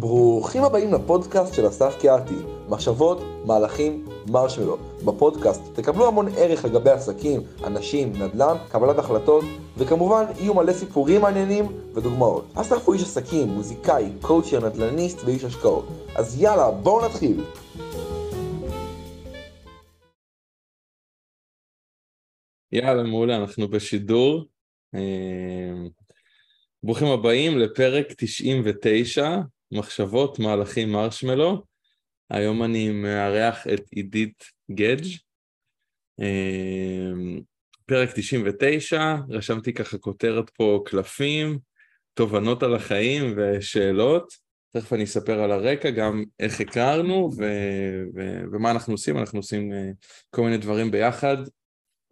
ברוכים הבאים לפודקאסט של אסף קיארטי, מחשבות, מהלכים, מרשמלו. בפודקאסט תקבלו המון ערך לגבי עסקים, אנשים, נדל"ן, קבלת החלטות, וכמובן יהיו מלא סיפורים מעניינים ודוגמאות. אסף הוא איש עסקים, מוזיקאי, קואוצ'ר, נדל"ניסט ואיש השקעות. אז יאללה, בואו נתחיל. יאללה, מעולה, אנחנו בשידור. אה, ברוכים הבאים לפרק 99, מחשבות, מהלכים, מרשמלו. היום אני מארח את עידית גדג'. אה, פרק 99, רשמתי ככה כותרת פה קלפים, תובנות על החיים ושאלות. תכף אני אספר על הרקע, גם איך הכרנו ו- ו- ומה אנחנו עושים, אנחנו עושים אה, כל מיני דברים ביחד,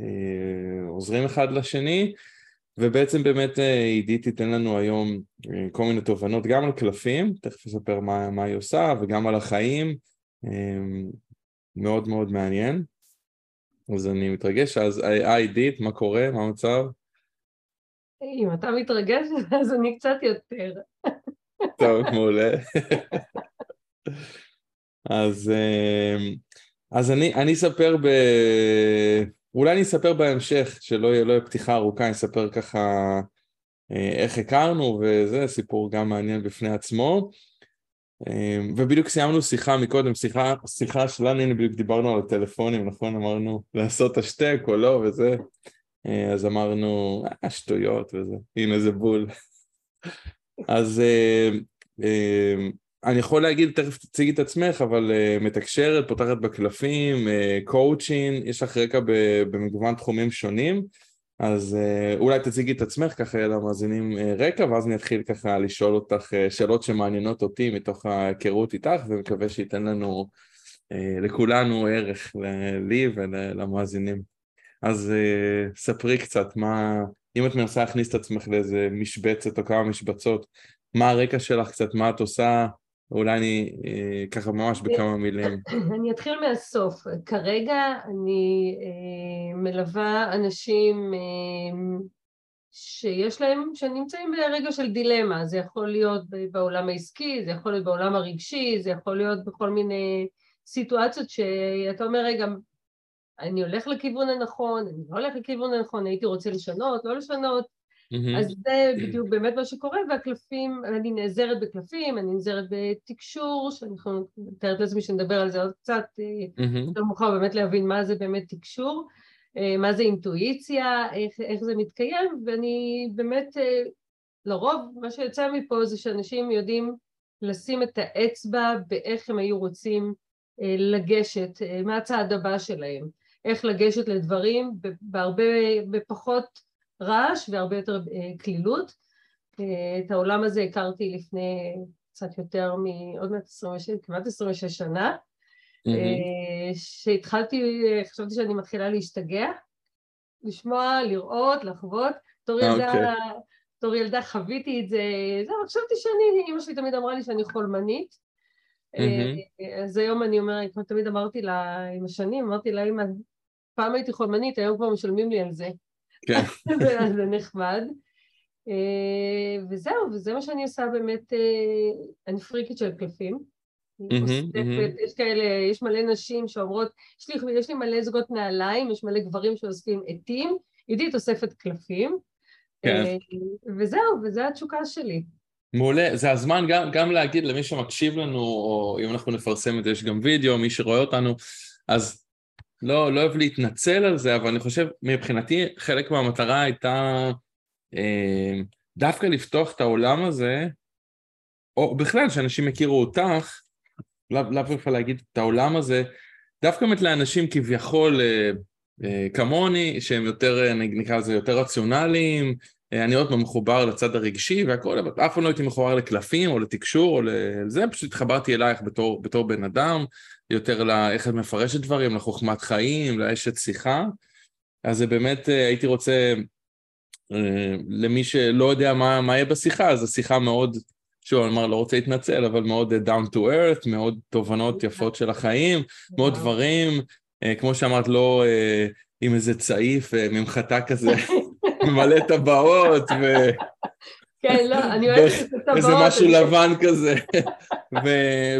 אה, עוזרים אחד לשני, ובעצם באמת אה, עידית תיתן לנו היום אה, כל מיני תובנות גם על קלפים, תכף אספר מה, מה היא עושה, וגם על החיים, מאוד מאוד מעניין. אז אני מתרגש, אז היי עידית, מה קורה? מה המצב? אם אתה מתרגש, אז אני קצת יותר. טוב, מעולה. אז, אז אני, אני אספר ב... אולי אני אספר בהמשך, שלא יהיה, לא יהיה פתיחה ארוכה, אני אספר ככה אה, איך הכרנו, וזה סיפור גם מעניין בפני עצמו. אה, ובדיוק סיימנו שיחה מקודם, שיחה, שיחה שלנו, הנה בדיוק דיברנו על הטלפונים, נכון? אמרנו לעשות השתק או לא וזה. אה, אז אמרנו, אה, שטויות וזה, הנה זה בול. אז אני יכול להגיד, תכף תציגי את עצמך, אבל uh, מתקשרת, פותחת בקלפים, קואוצ'ין, uh, יש לך רקע במגוון תחומים שונים, אז uh, אולי תציגי את עצמך ככה למאזינים uh, רקע, ואז אני אתחיל ככה לשאול אותך uh, שאלות שמעניינות אותי מתוך ההיכרות איתך, ומקווה שייתן לנו, uh, לכולנו ערך, לי ולמאזינים. אז uh, ספרי קצת, מה, אם את מנסה להכניס את עצמך לאיזה משבצת או כמה משבצות, מה הרקע שלך קצת, מה את עושה, אולי אני אה, ככה ממש בכמה מילים. אני אתחיל מהסוף. כרגע אני אה, מלווה אנשים אה, שיש להם, שנמצאים ברגע של דילמה. זה יכול להיות בעולם העסקי, זה יכול להיות בעולם הרגשי, זה יכול להיות בכל מיני סיטואציות שאתה אומר, רגע, אני הולך לכיוון הנכון, אני לא הולך לכיוון הנכון, הייתי רוצה לשנות, לא לשנות. Mm-hmm. אז זה בדיוק באמת מה שקורה, והקלפים, אני נעזרת בקלפים, אני נעזרת בתקשור, שאנחנו, מתארת לעצמי שנדבר על זה עוד קצת, mm-hmm. יותר מאוחר באמת להבין מה זה באמת תקשור, אה, מה זה אינטואיציה, איך, איך זה מתקיים, ואני באמת, אה, לרוב מה שיוצא מפה זה שאנשים יודעים לשים את האצבע באיך הם היו רוצים אה, לגשת, מה הצעד הבא שלהם, איך לגשת לדברים בהרבה, בפחות רעש והרבה יותר אה, קלילות. אה, את העולם הזה הכרתי לפני קצת יותר מעוד מעט 26, כמעט 26 שנה. שהתחלתי, חשבתי שאני מתחילה להשתגע, לשמוע, לראות, לחוות. בתור ילדה, okay. אוקיי. ילדה חוויתי את זה, זהו, חשבתי שאני, אימא שלי תמיד אמרה לי שאני חולמנית. אז היום אני אומרת, כמו תמיד אמרתי לה, עם השנים, אמרתי לה, אמא, פעם הייתי חולמנית, היום כבר משלמים לי על זה. כן. זה נחמד. אה, וזהו, וזה מה שאני עושה באמת, אה, אני פריקית של קלפים. יש כאלה, יש מלא נשים שאומרות, יש לי, יש לי מלא זוגות נעליים, יש מלא גברים שאוספים עטים, עידית אוספת קלפים, כן. אה, וזהו, וזו התשוקה שלי. מעולה, זה הזמן גם, גם להגיד למי שמקשיב לנו, או אם אנחנו נפרסם את זה, יש גם וידאו, מי שרואה אותנו, אז לא, לא אוהב להתנצל על זה, אבל אני חושב, מבחינתי, חלק מהמטרה הייתה אה, דווקא לפתוח את העולם הזה, או בכלל, שאנשים יכירו אותך, לאו דווקא להגיד את העולם הזה, דווקא באמת לאנשים כביכול אה, אה, כמוני, שהם יותר, נקרא לזה, יותר רציונליים, אה, אני עוד פעם מחובר לצד הרגשי והכל, אבל אף פעם לא הייתי מחובר לקלפים או לתקשור או לזה, פשוט התחברתי אלייך בתור, בתור בן אדם, יותר לאיך את מפרשת דברים, לחוכמת חיים, לאשת שיחה. אז זה באמת, אה, הייתי רוצה, אה, למי שלא יודע מה, מה יהיה בשיחה, אז השיחה מאוד, שוב, אני אומר, לא רוצה להתנצל, אבל מאוד down to earth, מאוד תובנות יפות של החיים, מאוד דברים, כמו שאמרת, לא עם איזה צעיף ממחטה כזה. מלא טבעות ו... כן, לא, אני אוהבת את הטבעות. איזה משהו לבן כזה,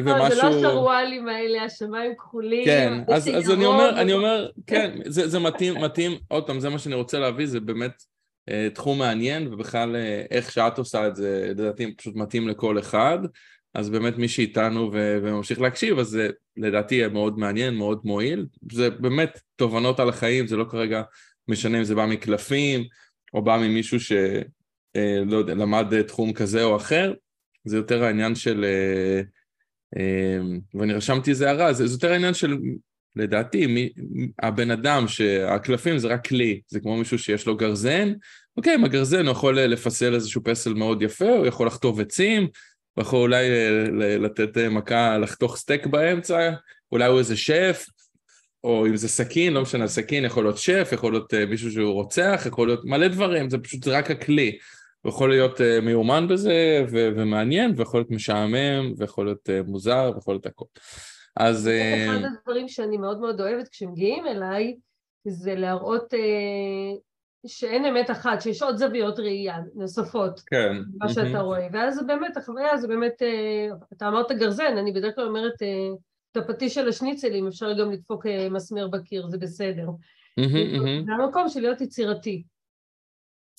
ומשהו... זה לא שרוואלים האלה, השמיים כחולים. כן, אז אני אומר, אני אומר, כן, זה מתאים, מתאים, עוד פעם, זה מה שאני רוצה להביא, זה באמת אה, תחום מעניין, ובכלל אה, איך שאת עושה את זה, לדעתי פשוט מתאים לכל אחד. אז באמת מי שאיתנו וממשיך להקשיב, אז זה לדעתי יהיה מאוד מעניין, מאוד מועיל. זה באמת תובנות על החיים, זה לא כרגע משנה אם זה בא מקלפים, או בא ממישהו שלא אה, יודע, למד תחום כזה או אחר, זה יותר העניין של, אה, אה, ואני רשמתי איזה הערה, זה יותר העניין של, לדעתי, מי, הבן אדם שהקלפים זה רק כלי, זה כמו מישהו שיש לו גרזן, אוקיי, עם הגרזן הוא יכול לפסל איזשהו פסל מאוד יפה, הוא יכול לחטוב עצים, הוא יכול אולי לתת מכה, לחתוך סטייק באמצע, אולי הוא איזה שף, או אם זה סכין, לא משנה, סכין יכול להיות שף, יכול להיות מישהו שהוא רוצח, יכול להיות מלא דברים, זה פשוט רק הכלי. הוא יכול להיות uh, מיומן בזה ו- ומעניין, ויכול להיות משעמם, ויכול להיות uh, מוזר, ויכול להיות הכל. אז... Uh... אחד הדברים שאני מאוד מאוד אוהבת כשמגיעים אליי, זה להראות שאין אמת אחת, שיש עוד זוויות ראייה נוספות. כן. מה שאתה רואה. ואז זה באמת, החוויה זה באמת, אתה אמרת גרזן, אני בדרך כלל אומרת... את הפטיש של השניצלים, אפשר גם לדפוק אה, מסמר בקיר, זה בסדר. זה המקום של להיות יצירתי.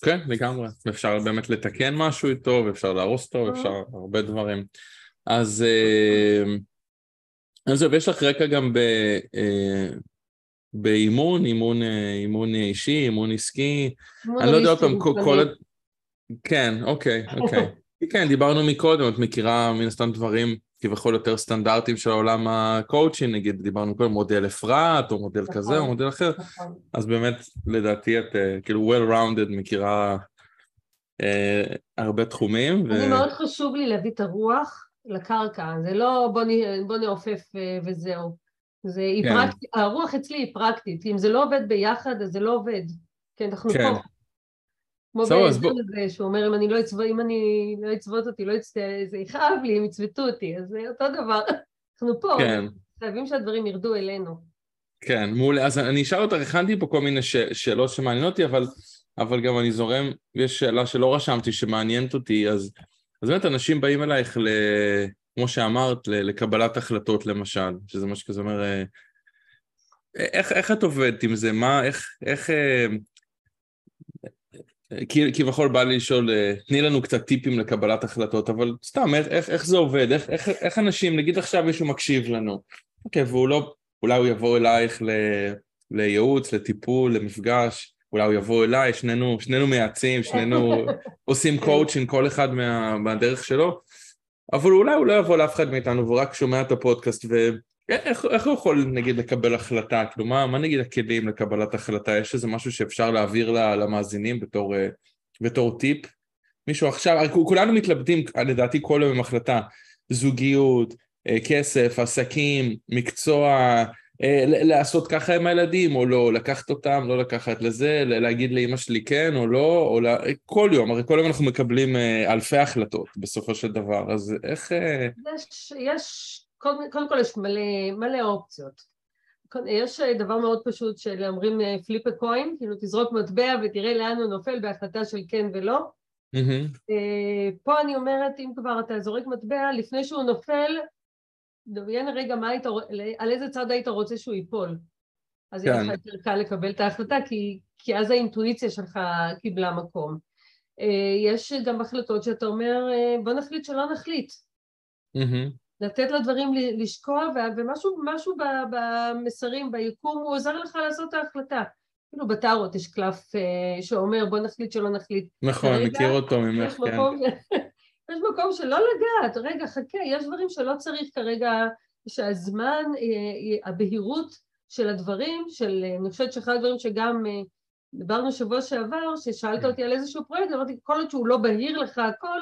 כן, לגמרי. אפשר באמת לתקן משהו איתו, ואפשר להרוס אותו, ואפשר הרבה דברים. אז זהו, ויש לך רקע גם ב... אה, באימון, אימון, אה, אימון אישי, אימון עסקי. אני לא יודע עוד פעם, כל... כן, אוקיי, אוקיי. כן, דיברנו מקודם, את מכירה מן הסתם דברים כביכול יותר סטנדרטים של עולם הקואוצ'ינג, נגיד דיברנו קודם מודל אפרת או מודל נכון, כזה או מודל אחר, נכון. אז באמת לדעתי את uh, כאילו well rounded מכירה uh, הרבה תחומים. אני ו... מאוד חשוב לי להביא את הרוח לקרקע, זה לא בוא, נ... בוא נעופף uh, וזהו. זה כן. פרקט... הרוח אצלי היא פרקטית, אם זה לא עובד ביחד אז זה לא עובד, כן אנחנו כן. פה. כמו באזור הזה, שהוא אומר, אם אני לא אצבוט, אם אני לא אצבוט אותי, לא יצטע, זה יכאב לי, הם יצבטו אותי, אז זה אותו דבר. אנחנו פה, כן. חייבים שהדברים ירדו אלינו. כן, מעולה. אז אני אשאל אותך, הכנתי פה כל מיני ש... שאלות שמעניינות אותי, אבל, אבל גם אני זורם, יש שאלה שלא רשמתי שמעניינת אותי, אז, אז באמת אנשים באים אלייך, ל... כמו שאמרת, ל... לקבלת החלטות למשל, שזה מה שכזה אומר, אה, איך, איך את עובדת עם זה? מה, איך, איך, אה, כביכול בא לי לשאול, אה, תני לנו קצת טיפים לקבלת החלטות, אבל סתם, איך, איך זה עובד? איך, איך, איך אנשים, נגיד עכשיו מישהו מקשיב לנו, אוקיי, והוא לא, אולי הוא יבוא אלייך ל, לייעוץ, לטיפול, למפגש, אולי הוא יבוא אליי, שנינו, שנינו מייעצים, שנינו עושים קואוצ'ינג, כל אחד מה, מהדרך שלו, אבל אולי הוא לא יבוא לאף אחד מאיתנו והוא רק שומע את הפודקאסט ו... איך, איך הוא יכול נגיד לקבל החלטה? כאילו מה, מה נגיד הכלים לקבלת החלטה? יש איזה משהו שאפשר להעביר למאזינים בתור, אה, בתור טיפ? מישהו עכשיו, כולנו מתלבטים לדעתי כל יום עם החלטה, זוגיות, אה, כסף, עסקים, מקצוע, אה, לעשות ככה עם הילדים או לא, לקחת אותם, לא לקחת לזה, להגיד לאמא שלי כן או לא, או לה... כל יום, הרי כל יום אנחנו מקבלים אלפי החלטות בסופו של דבר, אז איך... יש, יש קודם, קודם כל יש מלא, מלא אופציות. יש דבר מאוד פשוט של אומרים פליפ קוין, כאילו תזרוק מטבע ותראה לאן הוא נופל בהחלטה של כן ולא. Mm-hmm. פה אני אומרת, אם כבר אתה זורק מטבע, לפני שהוא נופל, דמיין רגע היית, על איזה צד היית רוצה שהוא ייפול. אז יהיה לך יותר קל לקבל את ההחלטה, כי, כי אז האינטואיציה שלך קיבלה מקום. אה, יש גם החלטות שאתה אומר, אה, בוא נחליט שלא נחליט. Mm-hmm. לתת לדברים לשקוע, ומשהו במסרים, ביקום, הוא עוזר לך לעשות את ההחלטה. כאילו בטארות יש קלף אה, שאומר בוא נחליט שלא נחליט. נכון, אני מכיר אותו ממך, כן. יש מקום שלא לגעת, רגע חכה, יש דברים שלא צריך כרגע, שהזמן, אה, אה, הבהירות של הדברים, של, אני חושבת שאחד הדברים שגם דיברנו שבוע שעבר, ששאלת כן. אותי על איזשהו פרויקט, אמרתי כל עוד שהוא לא בהיר לך הכל,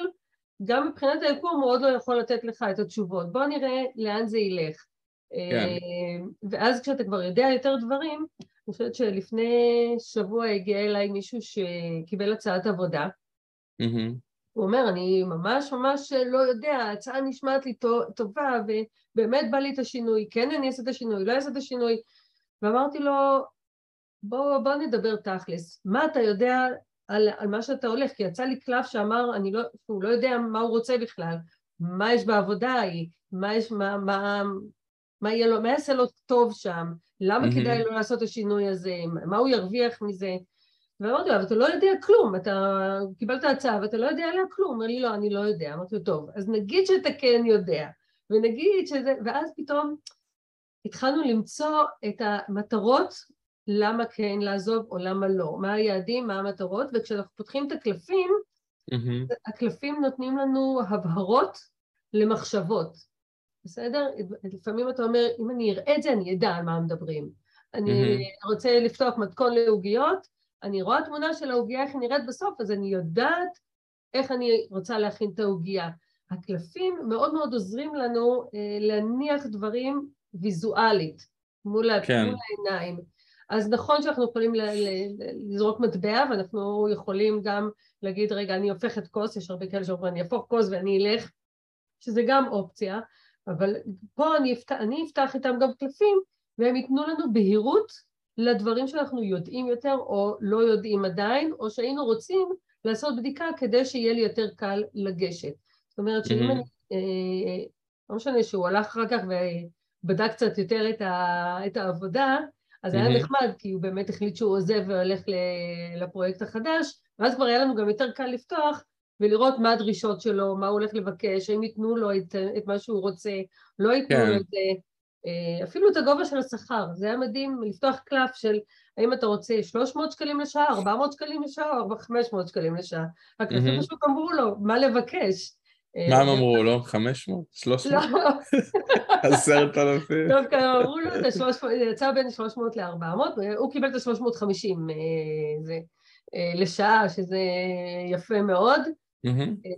גם מבחינת היקום הוא עוד לא יכול לתת לך את התשובות. בוא נראה לאן זה ילך. כן. אה, ואז כשאתה כבר יודע יותר דברים, אני חושבת שלפני שבוע הגיע אליי מישהו שקיבל הצעת עבודה. Mm-hmm. הוא אומר, אני ממש ממש לא יודע, ההצעה נשמעת לי טובה, ובאמת בא לי את השינוי, כן אני אעשה את השינוי, לא אעשה את השינוי. ואמרתי לו, בוא, בוא נדבר תכלס, מה אתה יודע על, על מה שאתה הולך, כי יצא לי קלף שאמר, אני לא, הוא לא יודע מה הוא רוצה בכלל, מה יש בעבודה ההיא, מה יש, מה, מה, מה יהיה לו, מה יעשה לו טוב שם, למה mm-hmm. כדאי לו לעשות את השינוי הזה, מה הוא ירוויח מזה. ואמרתי לו, אבל אתה לא יודע כלום, אתה קיבלת הצעה ואתה לא יודע עליה כלום. הוא אומר לי, לא, אני לא יודע. אמרתי לו, טוב, אז נגיד שאתה כן יודע, ונגיד שזה, ואז פתאום התחלנו למצוא את המטרות למה כן לעזוב או למה לא, מה היעדים, מה המטרות, וכשאנחנו פותחים את הקלפים, mm-hmm. הקלפים נותנים לנו הבהרות למחשבות, בסדר? לפעמים אתה אומר, אם אני אראה את זה, אני אדע על מה מדברים. אני mm-hmm. רוצה לפתוח מתכון לעוגיות, אני רואה תמונה של העוגייה, איך היא נראית בסוף, אז אני יודעת איך אני רוצה להכין את העוגייה. הקלפים מאוד מאוד עוזרים לנו אה, להניח דברים ויזואלית, מול, כן. מול העיניים. אז נכון שאנחנו יכולים לזרוק מטבע, ואנחנו יכולים גם להגיד, רגע, אני הופכת כוס, יש הרבה כאלה שאומרים, אני אהפוך כוס ואני אלך, שזה גם אופציה, אבל פה אני אפתח, אני אפתח איתם גם קלפים, והם ייתנו לנו בהירות לדברים שאנחנו יודעים יותר או לא יודעים עדיין, או שהיינו רוצים לעשות בדיקה כדי שיהיה לי יותר קל לגשת. זאת אומרת שאם mm-hmm. אני, אה, לא משנה שהוא הלך אחר כך ובדק קצת יותר את, ה, את העבודה, אז mm-hmm. היה נחמד, כי הוא באמת החליט שהוא עוזב והולך לפרויקט החדש, ואז כבר היה לנו גם יותר קל לפתוח ולראות מה הדרישות שלו, מה הוא הולך לבקש, האם ייתנו לו את, את מה שהוא רוצה, לא ייתנו כן. לו את זה, אה, אפילו את הגובה של השכר, זה היה מדהים לפתוח קלף של האם אתה רוצה 300 שקלים לשעה, 400 שקלים לשעה או 500 שקלים לשעה. הקלפים פשוט אמרו לו מה לבקש. מה הם אמרו לו? 500? 300? לא. עשרת אלפים? דווקא אמרו לו, זה יצא בין 300 ל-400, הוא קיבל את ה-350 אה, אה, לשעה, שזה יפה מאוד,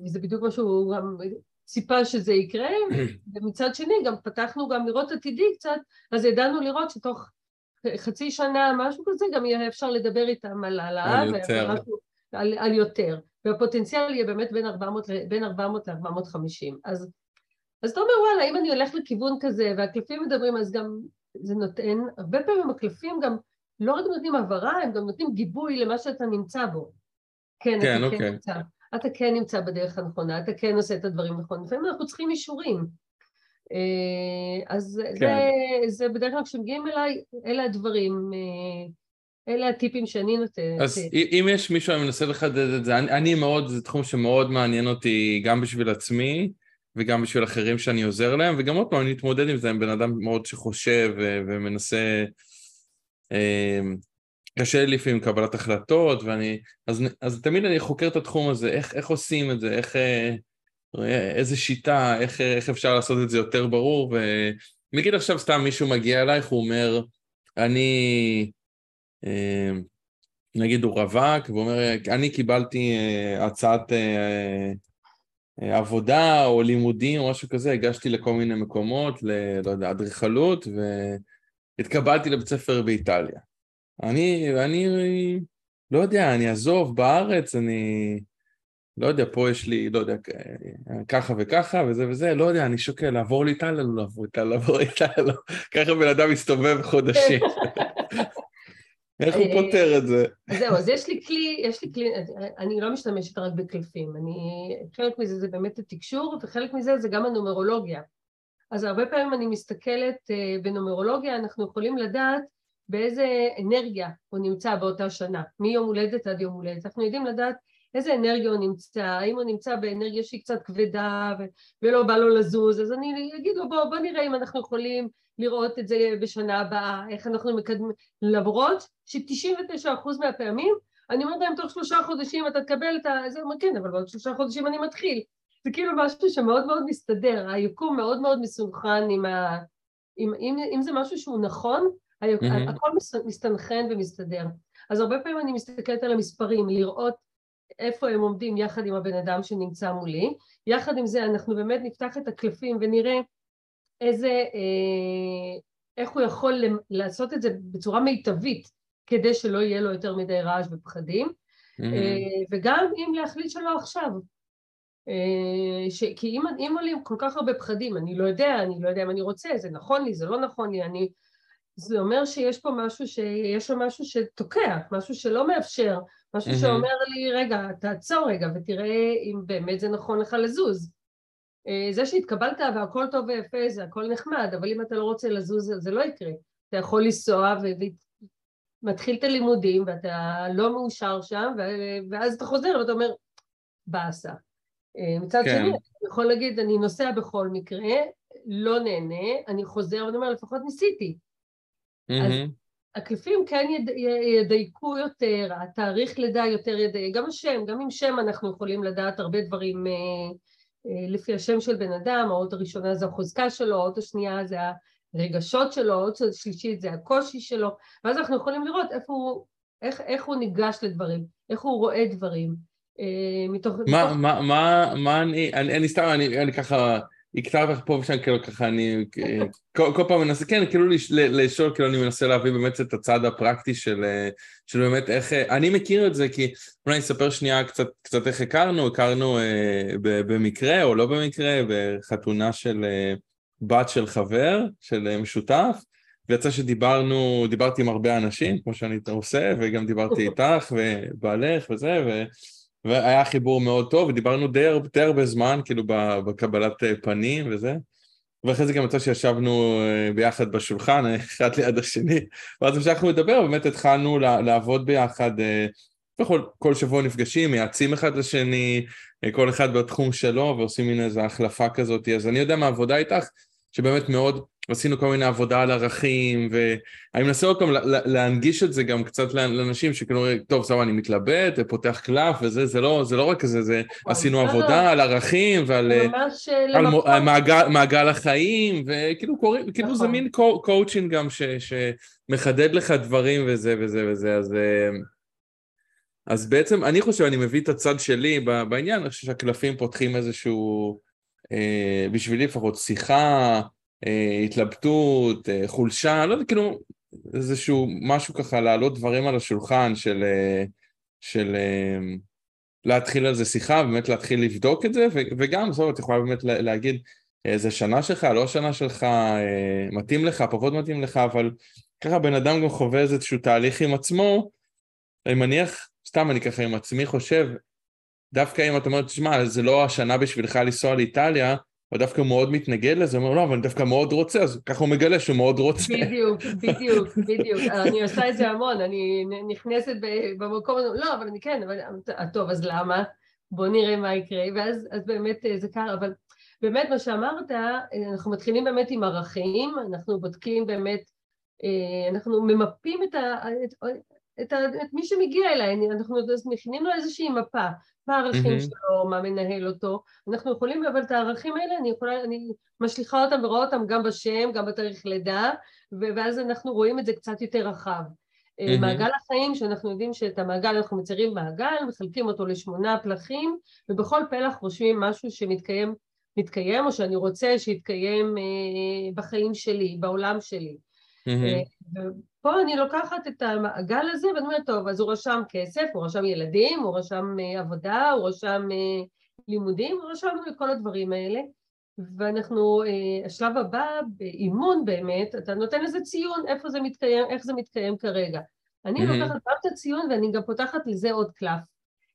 וזה בדיוק מה שהוא גם ציפה שזה יקרה, ומצד שני גם פתחנו גם לראות עתידי קצת, אז ידענו לראות שתוך חצי שנה, משהו כזה, גם יהיה אפשר לדבר איתם על העלאה, על יותר. והפוטנציאל יהיה באמת בין 400 ל-450. אז, אז אתה אומר, וואלה, אם אני הולך לכיוון כזה, והקלפים מדברים, אז גם זה נותן, הרבה פעמים הקלפים גם לא רק נותנים הבהרה, הם גם נותנים גיבוי למה שאתה נמצא בו. כן, כן, אתה אוקיי. כן נמצא. אתה כן נמצא בדרך הנכונה, אתה כן עושה את הדברים נכון. לפעמים אנחנו צריכים אישורים. אה, אז כן. זה, זה בדרך כלל כשמגיעים אליי, אלה הדברים, אה, אלה הטיפים שאני נותנת. אז אם יש מישהו שמנסה לחדד את זה, אני, אני מאוד, זה תחום שמאוד מעניין אותי גם בשביל עצמי וגם בשביל אחרים שאני עוזר להם, וגם עוד פעם אני מתמודד עם זה, עם בן אדם מאוד שחושב ומנסה אה, קשה לי לפעמים קבלת החלטות, ואני... אז, אז תמיד אני חוקר את התחום הזה, איך, איך עושים את זה, איך... אה, איזה שיטה, איך, איך אפשר לעשות את זה יותר ברור, ונגיד עכשיו סתם מישהו מגיע אלייך, הוא אומר, אני... אה, נגיד הוא רווק, והוא אומר, אני קיבלתי אה, הצעת עבודה או לימודים או משהו כזה, הגשתי לכל מיני מקומות, ל... לא יודע, אדריכלות, והתקבלתי לבית ספר באיטליה. אני, אני לא יודע, אני אעזוב בארץ, אני לא יודע, פה יש לי, לא יודע, ככה וככה וזה וזה, לא יודע, אני שוקל לעבור לאיטליה, לא לעבור לאיטליה, לעבור לאיטליה, לא. ככה בן אדם מסתובב חודשים. איך הוא אה, פותר את זה? זהו, אז יש לי כלי, יש לי כלי, אני לא משתמשת רק בקלפים, אני, חלק מזה זה באמת התקשור, וחלק מזה זה גם הנומרולוגיה. אז הרבה פעמים אני מסתכלת אה, בנומרולוגיה, אנחנו יכולים לדעת באיזה אנרגיה הוא נמצא באותה שנה, מיום הולדת עד יום הולדת. אנחנו יודעים לדעת איזה אנרגיה הוא נמצא, האם הוא נמצא באנרגיה שהיא קצת כבדה ו- ולא בא לו לזוז, אז אני אגיד לו בוא, בוא נראה אם אנחנו יכולים לראות את זה בשנה הבאה, איך אנחנו מקדמים, למרות ש-99% מהפעמים אני אומרת להם תוך שלושה חודשים אתה תקבל את ה... זה אומר כן, אבל בעוד שלושה חודשים אני מתחיל. זה כאילו משהו שמאוד מאוד מסתדר, היקום מאוד מאוד מסונכרן עם ה... אם, אם, אם זה משהו שהוא נכון, Mm-hmm. הכל מסתנכרן ומסתדר. אז הרבה פעמים אני מסתכלת על המספרים, לראות איפה הם עומדים יחד עם הבן אדם שנמצא מולי. יחד עם זה אנחנו באמת נפתח את הקלפים ונראה איזה, אה, איך הוא יכול לעשות את זה בצורה מיטבית כדי שלא יהיה לו יותר מדי רעש ופחדים. Mm-hmm. אה, וגם אם להחליט שלא עכשיו. אה, ש... כי אם, אם עולים כל כך הרבה פחדים, אני לא יודע, אני לא יודע אם אני רוצה, זה נכון לי, זה לא נכון לי, אני זה אומר שיש פה משהו, שיש שם משהו שתוקע, משהו שלא מאפשר משהו מהמם. שאומר לי, רגע, תעצור רגע ותראה אם באמת זה נכון לך לזוז. אה, זה שהתקבלת והכל טוב ויפה, זה הכל נחמד, אבל אם אתה לא רוצה לזוז, זה- לא יקרה. אתה יכול לנסוע ומתחיל את הלימודים ואתה לא מאושר שם, ואז אתה חוזר ואתה אומר, באסה. אה, מצד כן. שני, אתה יכול להגיד, אני נוסע בכל מקרה, לא נהנה, אני חוזר ואני אומר, לפחות ניסיתי. מהמם. הקלפים כן יד, ידייקו יותר, התאריך לידה יותר ידייק, גם השם, גם עם שם אנחנו יכולים לדעת הרבה דברים אה, לפי השם של בן אדם, האות הראשונה זה החוזקה שלו, האות השנייה זה הרגשות שלו, האות השלישית זה הקושי שלו, ואז אנחנו יכולים לראות איפה הוא, איך, איך הוא ניגש לדברים, איך הוא רואה דברים. אה, מתוך... מה, מתוך... מה, מה, מה אני, אני, אני סתם, אני, אני ככה, אותך פה ושם, כאילו ככה, אני כל, כל פעם מנסה, כן, כאילו לשאול, כאילו אני מנסה להביא באמת את הצד הפרקטי של, של באמת איך, אני מכיר את זה, כי אולי אני אספר שנייה קצת, קצת איך הכרנו, הכרנו אה, ב, במקרה או לא במקרה, בחתונה של אה, בת של חבר, של אה, משותף, ויצא שדיברנו, דיברתי עם הרבה אנשים, כמו שאני עושה, וגם דיברתי איתך ובעלך וזה, ו... והיה חיבור מאוד טוב, ודיברנו די, די הרבה זמן, כאילו בקבלת אה, פנים וזה. ואחרי זה גם יצא שישבנו אה, ביחד בשולחן, אה, אחד ליד השני, ואז המשכנו לדבר, באמת התחלנו לעבוד ביחד, בכל כל שבוע נפגשים, מייעצים אחד לשני, כל אחד בתחום שלו, ועושים מין איזו החלפה כזאת. אז אני יודע מהעבודה איתך, שבאמת מאוד עשינו כל מיני עבודה על ערכים, ואני מנסה עוד פעם לה- לה- להנגיש את זה גם קצת לאנשים שכאילו, טוב, סבבה, אני מתלבט, פותח קלף וזה, זה לא, זה לא רק כזה, זה עשינו לא, לא. עבודה על ערכים ועל... אה, אה, על. על מעגל, מעגל החיים, וכאילו קוראים, כאילו זה נכון. מין coa- coaching גם ש, שמחדד לך דברים וזה וזה וזה, אז, אה, אז בעצם אני חושב, אני מביא את הצד שלי בעניין, אני חושב שהקלפים פותחים איזשהו, אה, בשבילי לפחות, שיחה, התלבטות, אה, חולשה, לא יודע, כאילו איזשהו משהו ככה להעלות דברים על השולחן של, אה, של אה, להתחיל על זה שיחה, באמת להתחיל לבדוק את זה, וגם, בסוף את יכולה באמת לה- להגיד, אה, זה שנה שלך, לא שנה שלך, אה, מתאים לך, פחות מתאים לך, אבל ככה בן אדם גם חווה איזשהו תהליך עם עצמו, אני מניח, סתם אני ככה עם עצמי חושב, דווקא אם את אומרת, תשמע, זה לא השנה בשבילך לנסוע לאיטליה, או דווקא הוא מאוד מתנגד לזה, הוא אומר, לא, אבל אני דווקא מאוד רוצה, אז ככה הוא מגלה שהוא מאוד רוצה. בדיוק, בדיוק, בדיוק. אני עושה את זה המון, אני נכנסת במקום הזה, לא, אבל אני כן, אבל אה, טוב, אז למה? בוא נראה מה יקרה, ואז אז באמת אה, זה קרה, אבל באמת מה שאמרת, אה, אנחנו מתחילים באמת עם ערכים, אנחנו בודקים באמת, אנחנו ממפים את, ה, את, את, ה, את מי שמגיע אליי, אנחנו מכינים לו איזושהי מפה, מה הערכים מהמם. שלו, מה מנהל אותו, אנחנו יכולים, אבל את הערכים האלה אני יכולה, אני משליכה אותם ורואה אותם גם בשם, גם בתאריך לידה, ואז אנחנו רואים את זה קצת יותר רחב. מהמם. מעגל החיים, שאנחנו יודעים שאת המעגל אנחנו מציירים מעגל, מחלקים אותו לשמונה פלחים, ובכל פלח רושמים משהו שמתקיים, מתקיים, או שאני רוצה שיתקיים אה, בחיים שלי, בעולם שלי. מהמם. אה, ופה אני לוקחת את המעגל הזה ואני אומרת, טוב, אז הוא רשם כסף, הוא רשם ילדים, הוא רשם אה, עבודה, הוא רשם אה, לימודים, הוא רשם את כל הדברים האלה. ואנחנו, אה, השלב הבא באימון באמת, אתה נותן לזה ציון, איפה זה מתקיים, איך זה מתקיים כרגע. אני מהמם. לוקחת גם את הציון ואני גם פותחת לזה עוד קלף.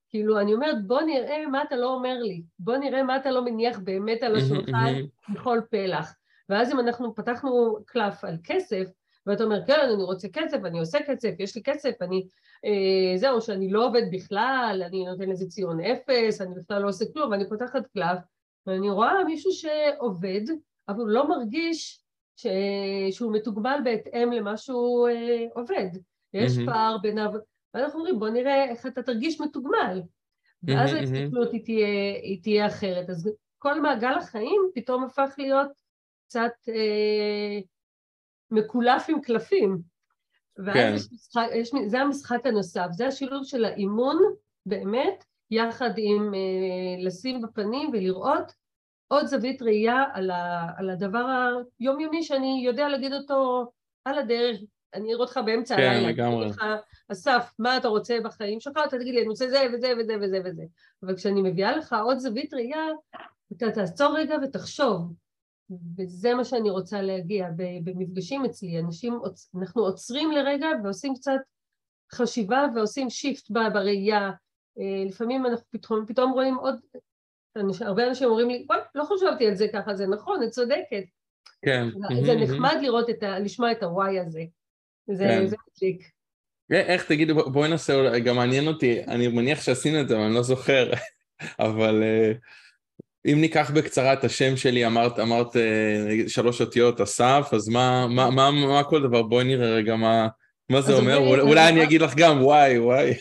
כאילו, אני אומרת, בוא נראה מה אתה לא אומר לי, בוא נראה מה אתה לא מניח באמת על השולחן מהמם. בכל פלח. ואז אם אנחנו פתחנו קלף על כסף, ואתה אומר, כן, אני רוצה כסף, אני עושה כסף, יש לי כסף, אני... אה, זהו, שאני לא עובד בכלל, אני נותן לזה ציון אפס, אני בכלל לא עושה כלום, ואני פותחת קלף, ואני רואה מישהו שעובד, אבל הוא לא מרגיש ש... שהוא מתוגמל בהתאם למה שהוא אה, עובד. יש מהמם. פער בין ה... ואנחנו אומרים, בוא נראה איך אתה תרגיש מתוגמל. ואז מהמם. ההסתכלות היא תהיה, היא תהיה אחרת. אז כל מעגל החיים פתאום הפך להיות קצת אה, מקולף עם קלפים. ואז כן. יש משחק, יש, זה המשחק הנוסף, זה השילוב של האימון באמת, יחד עם אה, לשים בפנים ולראות עוד זווית ראייה על, ה, על הדבר היומיומי שאני יודע להגיד אותו על הדרך, אני אראה אותך באמצע כן, הלילה, לגמרי. אני אגיד לך, אסף, מה אתה רוצה בחיים שלך? אתה תגיד לי, אני רוצה זה וזה וזה וזה וזה. אבל כשאני מביאה לך עוד זווית ראייה, אתה תעצור רגע ותחשוב. וזה מה שאני רוצה להגיע במפגשים אצלי. אנשים, אנחנו עוצרים לרגע ועושים קצת חשיבה ועושים שיפט בראייה. לפעמים אנחנו פתאום, פתאום רואים עוד, הרבה אנשים אומרים לי, וואי, לא חשבתי על זה ככה, זה נכון, את צודקת. כן. זה נחמד לראות את ה... לשמוע את הוואי הזה. זה כן. מדליק. איך, תגידי, בוא- בואי ננסה, גם מעניין אותי, אני מניח שעשינו את זה, אבל אני לא זוכר, אבל אה, אם ניקח בקצרה את השם שלי, אמרת, אמרת אה, שלוש אותיות אסף, אז מה, מה, מה, מה כל דבר? בואי נראה רגע מה, מה זה אומר, אולי, אז אולי אני אגיד לך גם וואי, וואי.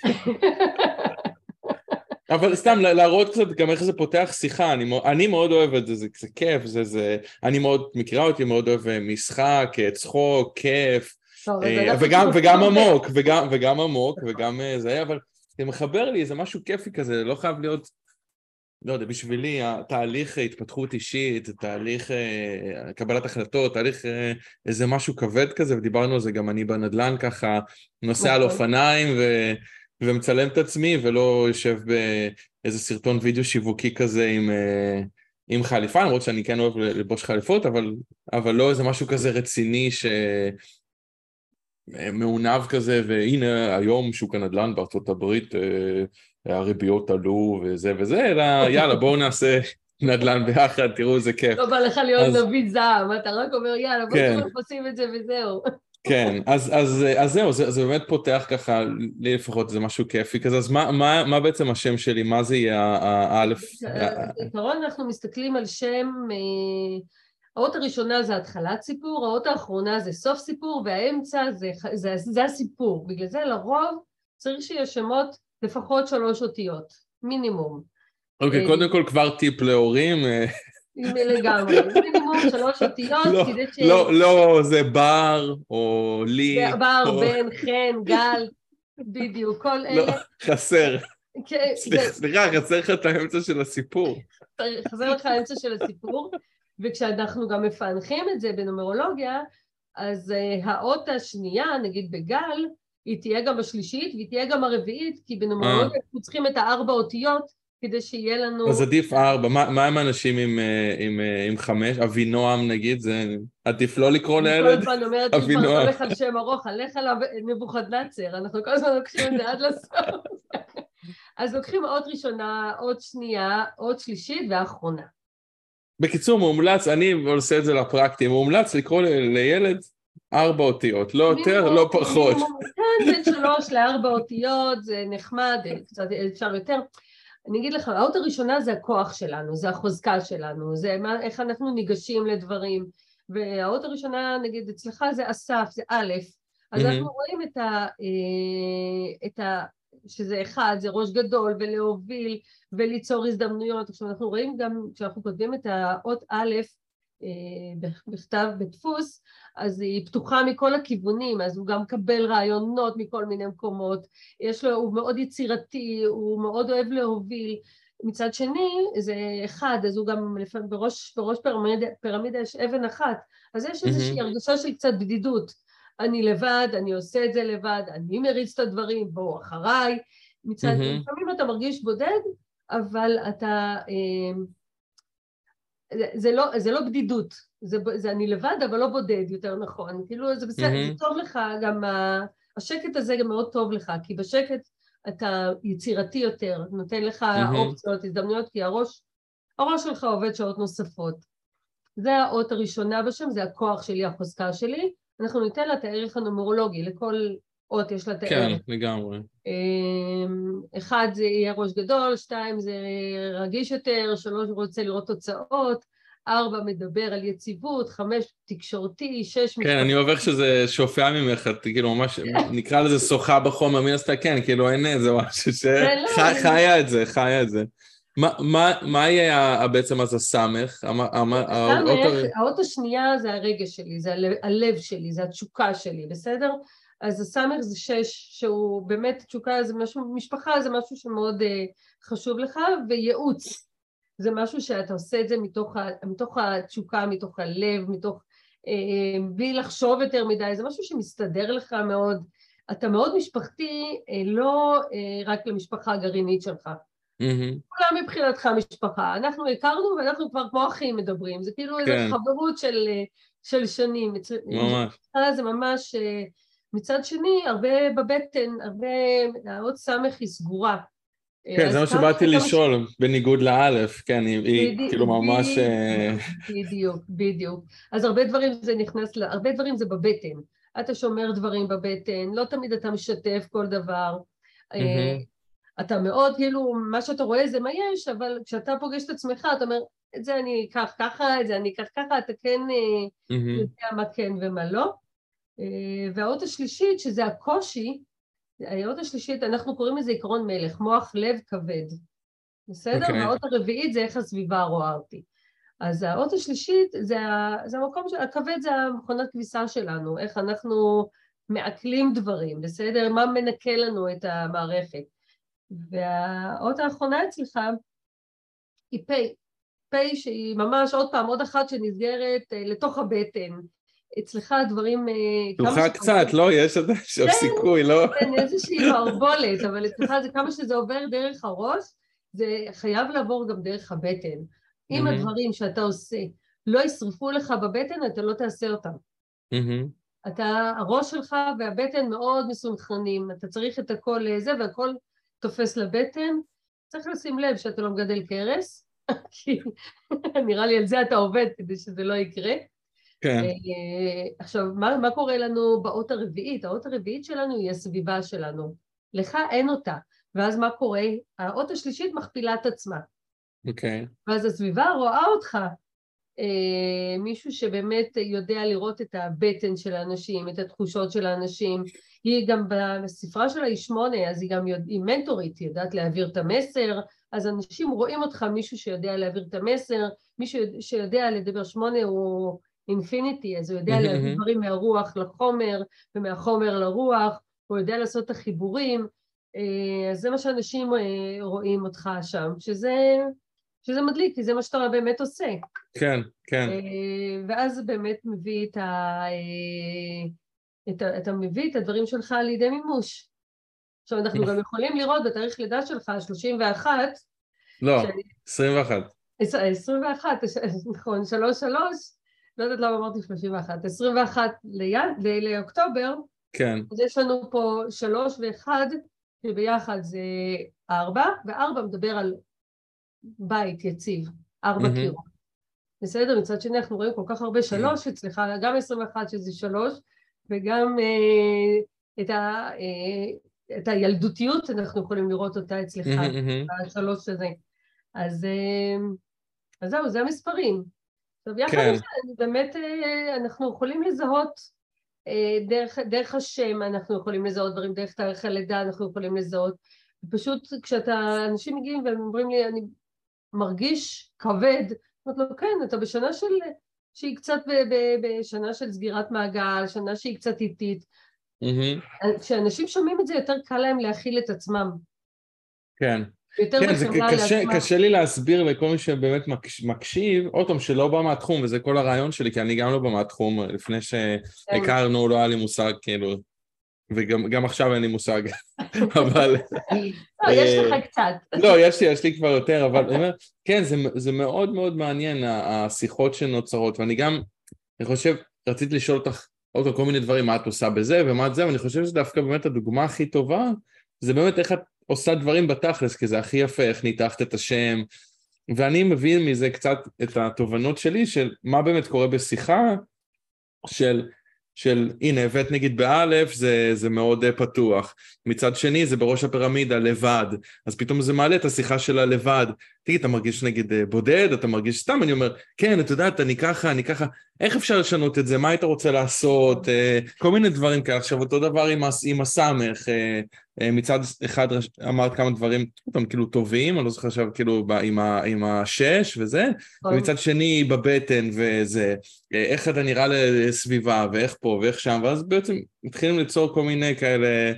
אבל סתם לה- להראות קצת גם איך זה פותח שיחה, אני, אני מאוד אוהב את זה, זה, זה כיף, זה, זה, אני מאוד, מכירה אותי, מאוד אוהב אה, משחק, אה, צחוק, כיף, אה, אנחנו וגם, וגם עמוק, וגם, וגם עמוק, וגם אה, זה, אבל זה מחבר לי, זה משהו כיפי כזה, לא חייב להיות, לא יודע, בשבילי התהליך התפתחות אישית, תהליך אה, קבלת החלטות, תהליך אה, איזה משהו כבד כזה, ודיברנו על זה גם אני בנדל"ן ככה, נוסע על נכון. אופניים ו, ומצלם את עצמי, ולא יושב באיזה סרטון וידאו שיווקי כזה עם... אה, עם חליפה, למרות שאני כן אוהב ללבוש חליפות, אבל, אבל לא איזה משהו כזה רציני ש... מעונב כזה, והנה היום שוק הנדל"ן בארצות הברית, אה, הריביות עלו וזה וזה, אלא יאללה בואו נעשה נדל"ן ביחד, תראו איזה כיף. לא בא לך להיות אז- נביא זעם, אתה רק אומר יאללה בוא כן. עושים את זה וזהו. כן, אז, אז, אז זהו, זה, זה באמת פותח ככה, לי לפחות זה משהו כיפי כזה, אז מה, מה, מה בעצם השם שלי, מה זה יהיה האלף? בעיקרון אנחנו מסתכלים על שם, אה, האות הראשונה זה התחלת סיפור, האות האחרונה זה סוף סיפור, והאמצע זה, זה, זה הסיפור. בגלל זה לרוב צריך שיהיה שמות לפחות שלוש אותיות, מינימום. אוקיי, קודם כל כבר טיפ להורים, אה, לגמרי, מינימום שלוש אותיות, לא, כדי ש... לא, לא, זה בר, או לי, בר, בן, חן, גל, בדיוק, כל לא, אלה. חסר, כן, סליחה, חסר לך את האמצע של הסיפור. חזר לך האמצע של הסיפור, וכשאנחנו גם מפענחים את זה בנומרולוגיה, אז uh, האות השנייה, נגיד בגל, היא תהיה גם השלישית והיא תהיה גם הרביעית, כי בנומרולוגיה אנחנו צריכים את הארבע אותיות כדי שיהיה לנו... אז עדיף ארבע, מה מה עם אנשים עם, אה, עם, אה, עם חמש? אבינועם נגיד, זה עדיף לא לקרוא אני כל לילד? הזמן אומרת, אבינועם. הולך על שם ארוך, הלך עליו נבוכדנצר, אנחנו כל הזמן לוקחים את זה עד לסוף. אז לוקחים אות ראשונה, אות שנייה, אות שלישית ואחרונה. בקיצור, מומלץ, אני עושה את זה לפרקטי, מומלץ לקרוא לילד ארבע אותיות, לא יותר, לא פחות. כן, בין שלוש לארבע אותיות, זה נחמד, קצת אפשר יותר. אני אגיד לך, האות הראשונה זה הכוח שלנו, זה החוזקה שלנו, זה מה, איך אנחנו ניגשים לדברים. והאות הראשונה, נגיד, אצלך זה אסף, זה א', אז. אנחנו רואים את ה... אה, את ה... שזה אחד, זה ראש גדול, ולהוביל, וליצור הזדמנויות. עכשיו, אנחנו רואים גם, כשאנחנו כותבים את האות א', בכתב, בדפוס, אז היא פתוחה מכל הכיוונים, אז הוא גם מקבל רעיונות מכל מיני מקומות, יש לו, הוא מאוד יצירתי, הוא מאוד אוהב להוביל. מצד שני, זה אחד, אז הוא גם לפעמים בראש, בראש פירמידה, פירמידה יש אבן אחת, אז יש איזושהי. הרגשה של קצת בדידות. אני לבד, אני עושה את זה לבד, אני מריץ את הדברים, בואו אחריי. מצד, מהמם. לפעמים אתה מרגיש בודד, אבל אתה... אה, זה, זה, לא, זה לא בדידות, זה, זה אני לבד אבל לא בודד יותר נכון, כאילו זה בסדר, מהמם. זה טוב לך, גם ה, השקט הזה גם מאוד טוב לך, כי בשקט אתה יצירתי יותר, נותן לך מהמם. אופציות, הזדמנויות, כי הראש, הראש שלך עובד שעות נוספות. זה האות הראשונה בשם, זה הכוח שלי, החוזקה שלי, אנחנו ניתן לה את הערך הנומרולוגי, לכל אות יש לה את כן. לגמרי. אמ, אחד זה יהיה ראש גדול, שתיים זה רגיש יותר, שלוש רוצה לראות תוצאות, ארבע מדבר על יציבות, חמש תקשורתי, שש כן, אני אוהב איך שזה שופע ממך, את כאילו ממש, נקרא לזה שוחה בחומר, מן הסתם, כן, כאילו אין איזה משהו ש... כן, לא, אני- חיה את זה, חיה את זה. מה- מה- מה יהיה בעצם אז הסמך? המ- האות השנייה זה הרגש שלי, זה הלב שלי, זה התשוקה שלי, בסדר? אז הסמך זה שש, שהוא באמת, תשוקה זה משהו, משפחה זה משהו שמאוד אה, חשוב לך, וייעוץ זה משהו שאתה עושה את זה מתוך, ה, מתוך התשוקה, מתוך הלב, מתוך, אה, בלי לחשוב יותר מדי, זה משהו שמסתדר לך מאוד. אתה מאוד משפחתי, אה, לא אה, רק למשפחה הגרעינית שלך. מהמם. כולם מבחינתך משפחה. אנחנו הכרנו ואנחנו כבר כמו אחים מדברים, זה כאילו איזו כן. חברות של, אה, של שנים. ממש. משפחה זה ממש, אה, מצד שני, הרבה בבטן, הרבה, האות סמך היא סגורה. כן, זה מה שבאתי לשאול, בניגוד לאלף, כן, היא- היא בדיוק, כאילו ממש... אה, בדיוק, בדיוק. אז הרבה דברים זה נכנס, ל- הרבה דברים זה בבטן. אתה שומר דברים בבטן, לא תמיד אתה משתף כל דבר. אה. אתה מאוד, כאילו, מה שאתה רואה זה מה יש, אבל כשאתה פוגש את עצמך, אתה אומר, את זה אני אקח ככה, את זה אני אקח ככה, אתה כן אה. יודע מה כן ומה לא. אה, והאות השלישית, שזה הקושי, האות השלישית, אנחנו קוראים לזה עקרון מלך, מוח לב כבד. בסדר? אוקיי. והאות הרביעית זה איך הסביבה רואה אותי. אז האות השלישית זה, זה המקום, של, הכבד זה המכונת כביסה שלנו, איך אנחנו מעכלים דברים, בסדר? מה מנקה לנו את המערכת. והאות האחרונה אצלך היא פ', פ' שהיא ממש עוד פעם, עוד אחת שנסגרת אה, לתוך הבטן. אצלך הדברים... אה, פתוחה שאתה קצת, לא? יש עוד איזשהו כן. סיכוי, לא? כן, איזושהי מערבולת, אבל אצלך זה כמה שזה עובר דרך הראש, זה חייב לעבור גם דרך הבטן. אם. הדברים שאתה עושה לא ישרפו לך בבטן, אתה לא תעשה אותם. אתה, הראש שלך והבטן מאוד מסונכרנים, אתה צריך את הכל לזה והכל תופס לבטן. צריך לשים לב שאתה לא מגדל קרס, כי נראה לי על זה אתה עובד כדי שזה לא יקרה. כן, אה, עכשיו, מה, מה קורה לנו באות הרביעית? האות הרביעית שלנו היא הסביבה שלנו. לך אין אותה. ואז מה קורה? האות השלישית מכפילה את עצמה. אוקיי. ואז הסביבה רואה אותך, אה, מישהו שבאמת יודע לראות את הבטן של האנשים, את התחושות של האנשים. היא גם בספרה שלה היא שמונה, אז היא גם יודע, היא מנטורית, היא יודעת להעביר את המסר, אז אנשים רואים אותך, מישהו שיודע להעביר את המסר, מישהו שיודע לדבר שמונה הוא אינפיניטי, אז הוא יודע להביא. דברים מהרוח לחומר, ומהחומר לרוח, הוא יודע לעשות את החיבורים, אה, אז זה מה שאנשים אה, רואים אותך שם, שזה, שזה מדליק, כי זה מה שאתה באמת עושה. כן, כן. אה, ואז באמת מביא את ה... את ה... אתה מביא את הדברים שלך לידי מימוש. עכשיו אנחנו גם יכולים לראות בתאריך לידה שלך, 31, לא, שאני- 21. 21, נכון, 3 3, לא יודעת למה אמרתי 31, 21 ליד, ל- לאוקטובר, כן. אז יש לנו פה 3 ו-1, שביחד זה 4, ו-4 מדבר על בית יציב, 4 מהמם. קירות. בסדר? מצד שני אנחנו רואים כל כך הרבה שלוש אצלך, גם 21 שזה שלוש, וגם אה, את, ה, אה, את הילדותיות אנחנו יכולים לראות אותה אצלך, מהמם. השלוש הזה. אז, אה, אז זהו, זה המספרים. עכשיו יחד כן. עם זה, אני באמת אה, אנחנו יכולים לזהות אה, דרך, דרך השם, אנחנו יכולים לזהות דברים, דרך תאריך הלידה אנחנו יכולים לזהות. פשוט כשאתה, אנשים מגיעים והם אומרים לי, אני מרגיש כבד, אומרת לו, כן, אתה בשנה של, שהיא קצת ב- ב- בשנה של סגירת מעגל, שנה שהיא קצת איטית. כשאנשים שומעים את זה, יותר קל להם להכיל את עצמם. כן. יותר כן, זה קשה, לעצמם. קשה לי להסביר לכל מי שבאמת מקש- מקשיב, עוד פעם, שלא בא מהתחום, וזה כל הרעיון שלי, כי אני גם לא בא מהתחום, לפני. שהכרנו לא היה לי מושג, כאילו, וגם גם עכשיו אין לי מושג, אבל... לא, יש אה, לך קצת. לא, יש לי, יש לי כבר יותר, אבל אני אומר, כן, זה, זה מאוד מאוד מעניין, השיחות שנוצרות, ואני גם, אני חושב, רציתי לשאול אותך עוד כל מיני דברים, מה את עושה בזה ומה את זה, ואני חושב שדווקא באמת הדוגמה הכי טובה, זה באמת איך את עושה דברים בתכלס, כי זה הכי יפה, איך ניתחת את השם, ואני מבין מזה קצת את התובנות שלי של מה באמת קורה בשיחה, של, של הנה הבאת נגיד באלף זה, זה מאוד אה, פתוח, מצד שני זה בראש הפירמידה לבד, אז פתאום זה מעלה את השיחה של הלבד, תגיד אתה מרגיש נגיד אה, בודד, אתה מרגיש סתם, אני אומר כן את יודעת אני ככה, אני ככה, איך אפשר לשנות את זה, מה היית רוצה לעשות, אה, כל מיני דברים כאלה, עכשיו אותו דבר עם, עם הסמך, אה, אה, מצד אחד אמרת כמה דברים, אותם כאילו טובים, אני לא זוכר עכשיו כאילו ב- עם, ה, עם השש וזה, ומצד שני בבטן וזה, איך אתה נראה לסביבה ואיך פה ואיך שם, ואז בעצם מתחילים ליצור כל מיני כאלה,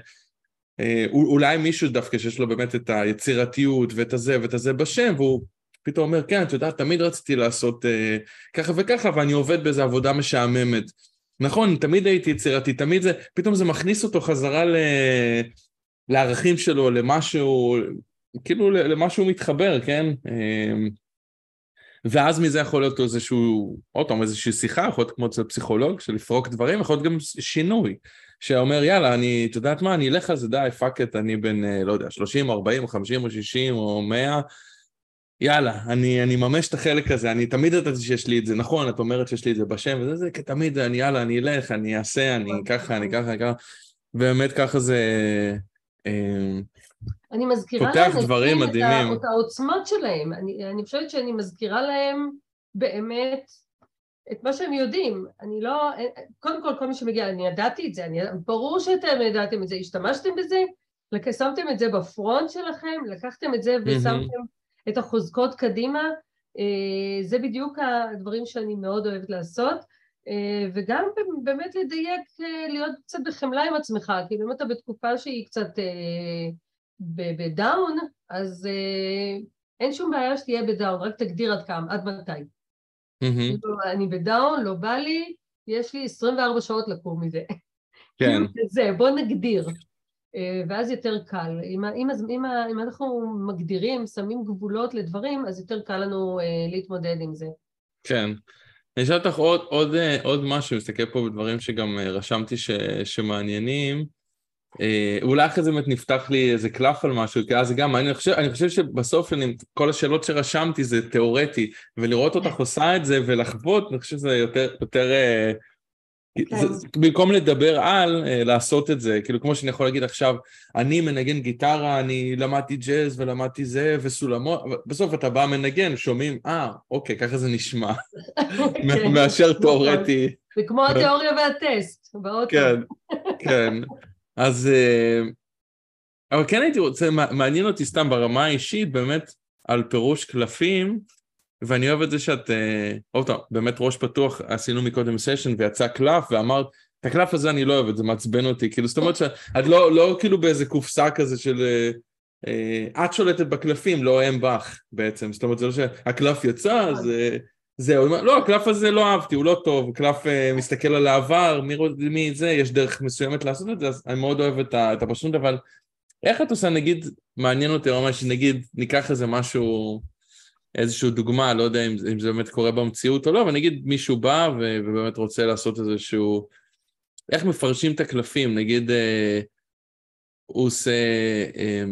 אול- אולי מישהו דווקא שיש לו באמת את היצירתיות ואת הזה ואת הזה בשם, והוא פתאום אומר, כן, את יודעת, תמיד רציתי לעשות אה, ככה וככה, ואני עובד באיזו עבודה משעממת. נכון, תמיד הייתי יצירתי, תמיד זה, פתאום זה מכניס אותו חזרה ל... לערכים שלו, למשהו, כאילו למה שהוא מתחבר, כן? אמ, ואז מזה יכול להיות איזשהו, עוד פעם, איזושהי שיחה, יכול להיות כמו אצל פסיכולוג, של לפרוק דברים, יכול להיות גם שינוי, שאומר, יאללה, אני, את יודעת מה, אני אלך על זה, די, fuck it, אני בן, אה, לא יודע, 30, 40, 50 או 60 או 100, יאללה, אני, אני ממש את החלק הזה, אני תמיד ידעתי שיש לי את זה, נכון, את אומרת שיש לי את זה בשם, וזה זה, כי תמיד, אני יאללה, אני אלך, אני אעשה, אני ככה, אני ככה, אני ככה, ובאמת ככה זה... אה, אני מזכירה פותח דברים מדהימים. את העוצמות שלהם. אני, אני חושבת שאני מזכירה להם באמת את מה שהם יודעים. אני לא... קודם כל, כל מי שמגיע, אני ידעתי את זה, אני, ברור שאתם ידעתם את זה, השתמשתם בזה, שמתם את זה בפרונט שלכם, לקחתם את זה ושמתם את החוזקות קדימה. אה, זה בדיוק הדברים שאני מאוד אוהבת לעשות. אה, וגם באמת לדייק, אה, להיות קצת בחמלה עם עצמך, כי באמת אתה בתקופה שהיא קצת ב down, אז אין שום בעיה שתהיה ב down, רק תגדיר עד כמה, עד מתי. Mm-hmm. אני ב down, לא בא לי, יש לי 24 שעות לקום מזה. כן. זה, בוא נגדיר. אה, ואז יותר קל. אם, אם, אם, אם אנחנו מגדירים, שמים גבולות לדברים, אז יותר קל לנו אה, להתמודד עם זה. כן. אני אשאל אותך עוד, עוד, אה, עוד משהו, מסתכל פה בדברים שגם רשמתי ש, שמעניינים. אה, אולי אחרי זה באמת נפתח לי איזה קלף על משהו, כי אז גם, אני חושב, אני חושב שבסוף אני, כל השאלות שרשמתי זה תיאורטי, ולראות אותך עושה את זה ולחוות, אני חושב שזה יותר, יותר כן. זה, במקום לדבר על, אה, לעשות את זה, כאילו כמו שאני יכול להגיד עכשיו, אני מנגן גיטרה, אני למדתי ג'אז ולמדתי זה וסולמות, בסוף אתה בא מנגן, שומעים, אה, אוקיי, ככה זה נשמע, כן. מאשר נכון. תיאורטי. זה כמו התיאוריה והטסט, באוטו. כן, כן. אז... אה, אבל כן הייתי רוצה, מעניין אותי סתם ברמה האישית, באמת, על פירוש קלפים, ואני אוהב את זה שאת, אה, עוד פעם, באמת ראש פתוח, עשינו מקודם סשן ויצא קלף, ואמרת, את הקלף הזה אני לא אוהב, זה מעצבן אותי, כאילו, זאת אומרת שאת לא, לא כאילו באיזה קופסה כזה של... אה, את שולטת בקלפים, לא הם בך בעצם, זאת אומרת, זה לא שהקלף יצא, אז זהו, לא, הקלף הזה לא אהבתי, הוא לא טוב, קלף uh, מסתכל על העבר, מי, מי זה, יש דרך מסוימת לעשות את זה, אז אני מאוד אוהב את, את הפרשנות, אבל איך את עושה, נגיד, מעניין אותי ממש, נגיד, ניקח איזה משהו, איזושהי דוגמה, לא יודע אם, אם זה באמת קורה במציאות או לא, אבל נגיד מישהו בא ו, ובאמת רוצה לעשות איזשהו, איך מפרשים את הקלפים, נגיד, אה, הוא עושה... אה,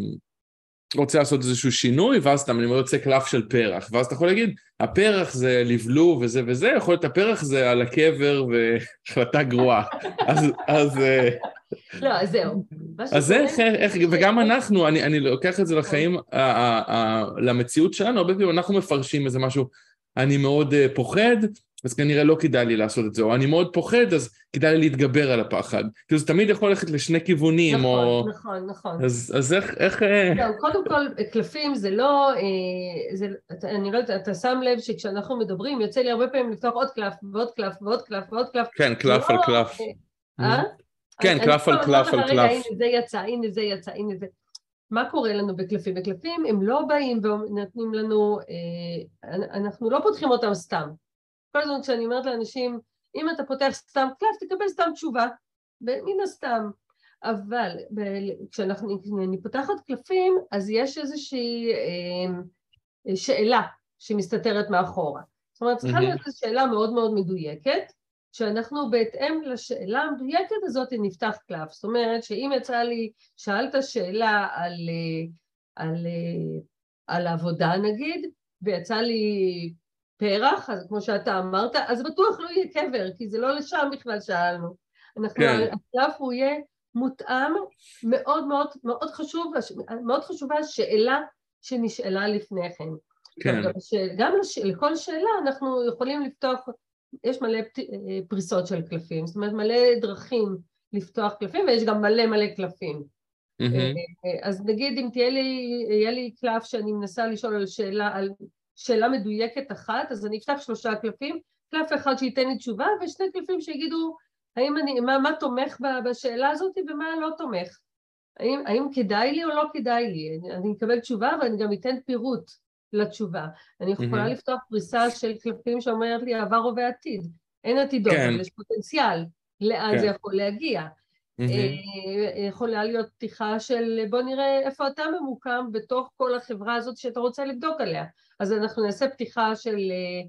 רוצה לעשות איזשהו שינוי, ואז סתם אני רוצה קלף של פרח, ואז אתה יכול להגיד, הפרח זה לבלוב וזה וזה, יכול להיות הפרח זה על הקבר והחלטה גרועה. אז... אז אה, לא, אז זהו. אז איך, איך, וגם אנחנו, אני, אני לוקח את זה לחיים, למציאות שלנו, הרבה פעמים אנחנו מפרשים איזה משהו, אני מאוד אה, פוחד, אז כנראה לא כדאי לי לעשות את זה, או אני מאוד פוחד, אז כדאי לי להתגבר על הפחד. כאילו זה תמיד יכול ללכת לשני כיוונים, נכון, או... נכון, נכון. אז, אז איך... איך... לא, קודם כל, קלפים זה לא... אה, זה, אני לא יודעת, אתה שם לב שכשאנחנו מדברים, יוצא לי הרבה פעמים לפתוח עוד קלף, ועוד קלף, ועוד קלף, ועוד קלף. כן, קלף לא, על קלף. אה? כן, קלף על קלף על קלף. הנה זה יצא, הנה זה יצא, הנה זה... מה קורה לנו בקלפים? בקלפים הם לא באים ונותנים לנו, אנחנו לא פותחים אותם סתם. כל הזמן כשאני אומרת לאנשים, אם אתה פותח סתם קלף, תקבל סתם תשובה, מן הסתם. אבל כשאני פותחת קלפים, אז יש איזושהי אה, שאלה שמסתתרת מאחורה. זאת אומרת, צריכה להיות איזו שאלה מאוד מאוד מדויקת, שאנחנו בהתאם לשאלה המדויקת הזאת נפתח קלף. זאת אומרת שאם יצא לי, שאלת שאלה על, אה, על, אה, על עבודה נגיד, ויצא לי פרח, אז כמו שאתה אמרת, אז בטוח לא יהיה קבר, כי זה לא לשם בכלל שאלנו. אנחנו, כן. הקלף הוא יהיה מותאם, מאוד מאוד, מאוד חשוב, מאוד חשובה השאלה שנשאלה לפני כן. כן. גם, גם לש, לכל שאלה אנחנו יכולים לפתוח, יש מלא פריסות של קלפים, זאת אומרת מלא דרכים לפתוח קלפים, ויש גם מלא מלא קלפים. Mm-hmm. אז נגיד אם תהיה לי, יהיה לי קלף שאני מנסה לשאול על שאלה על שאלה מדויקת אחת, אז אני אפתח שלושה קלפים, קלף אחד שייתן לי תשובה ושני קלפים שיגידו האם אני, מה, מה תומך בשאלה הזאת ומה לא תומך. האם, האם כדאי לי או לא כדאי לי? אני, אני אקבל תשובה ואני גם אתן פירוט לתשובה. אני יכולה mm-hmm. לפתוח פריסה של קלפים שאומרת לי עבר הווה עתיד. אין עתידות, כן. אבל יש פוטנציאל לאן כן. זה יכול להגיע. אה, יכולה להיות פתיחה של בוא נראה איפה אתה ממוקם בתוך כל החברה הזאת שאתה רוצה לבדוק עליה. אז אנחנו נעשה פתיחה של אה,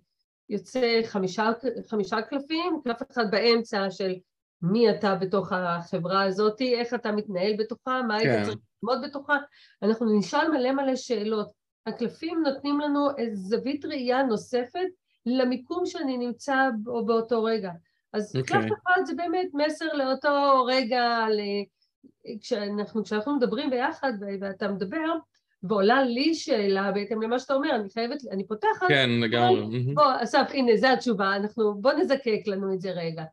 יוצא חמישה, חמישה קלפים, קלף אחד באמצע של מי אתה בתוך החברה הזאת, איך אתה מתנהל בתוכה, מה היית כן. צריך ללמוד בתוכה. אנחנו נשאל מלא מלא שאלות. הקלפים נותנים לנו זווית ראייה נוספת למיקום שאני נמצא בו באותו רגע. אז okay. אוקיי. קלף אחד זה באמת מסר לאותו רגע, ל... כשאנחנו, כשאנחנו מדברים ביחד ואתה מדבר, ועולה לי שאלה בהתאם למה שאתה אומר, אני חייבת, אני פותחת. כן, לגמרי. בוא, אסף, הנה, זו התשובה, אנחנו, בוא נזקק לנו את זה רגע.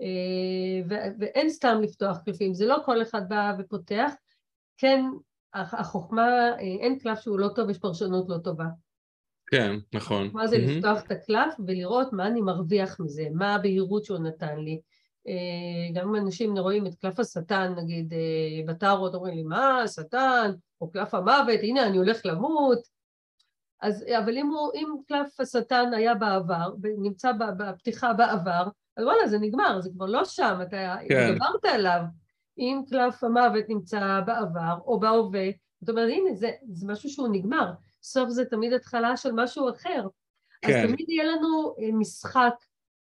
אה, ואין סתם לפתוח קלפים, זה לא כל אחד בא ופותח. כן, החוכמה, אה, אין קלף שהוא לא טוב, יש פרשנות לא טובה. כן, נכון. מה זה mm-hmm. לפתוח את הקלף ולראות מה אני מרוויח מזה, מה הבהירות שהוא נתן לי. אה, גם אם אנשים רואים את קלף השטן, נגיד, אה, בטארות אומרים לי, מה, השטן, או קלף המוות, הנה, אני הולך למות. אז, אבל אם, הוא, אם קלף השטן היה בעבר, נמצא בפתיחה בעבר, אז וואלה, זה נגמר, זה כבר לא שם, אתה כן. דיברת עליו. אם קלף המוות נמצא בעבר או בהווה, זאת אומרת, הנה, זה, זה משהו שהוא נגמר. סוף זה תמיד התחלה של משהו אחר. כן. אז תמיד יהיה לנו אה, משחק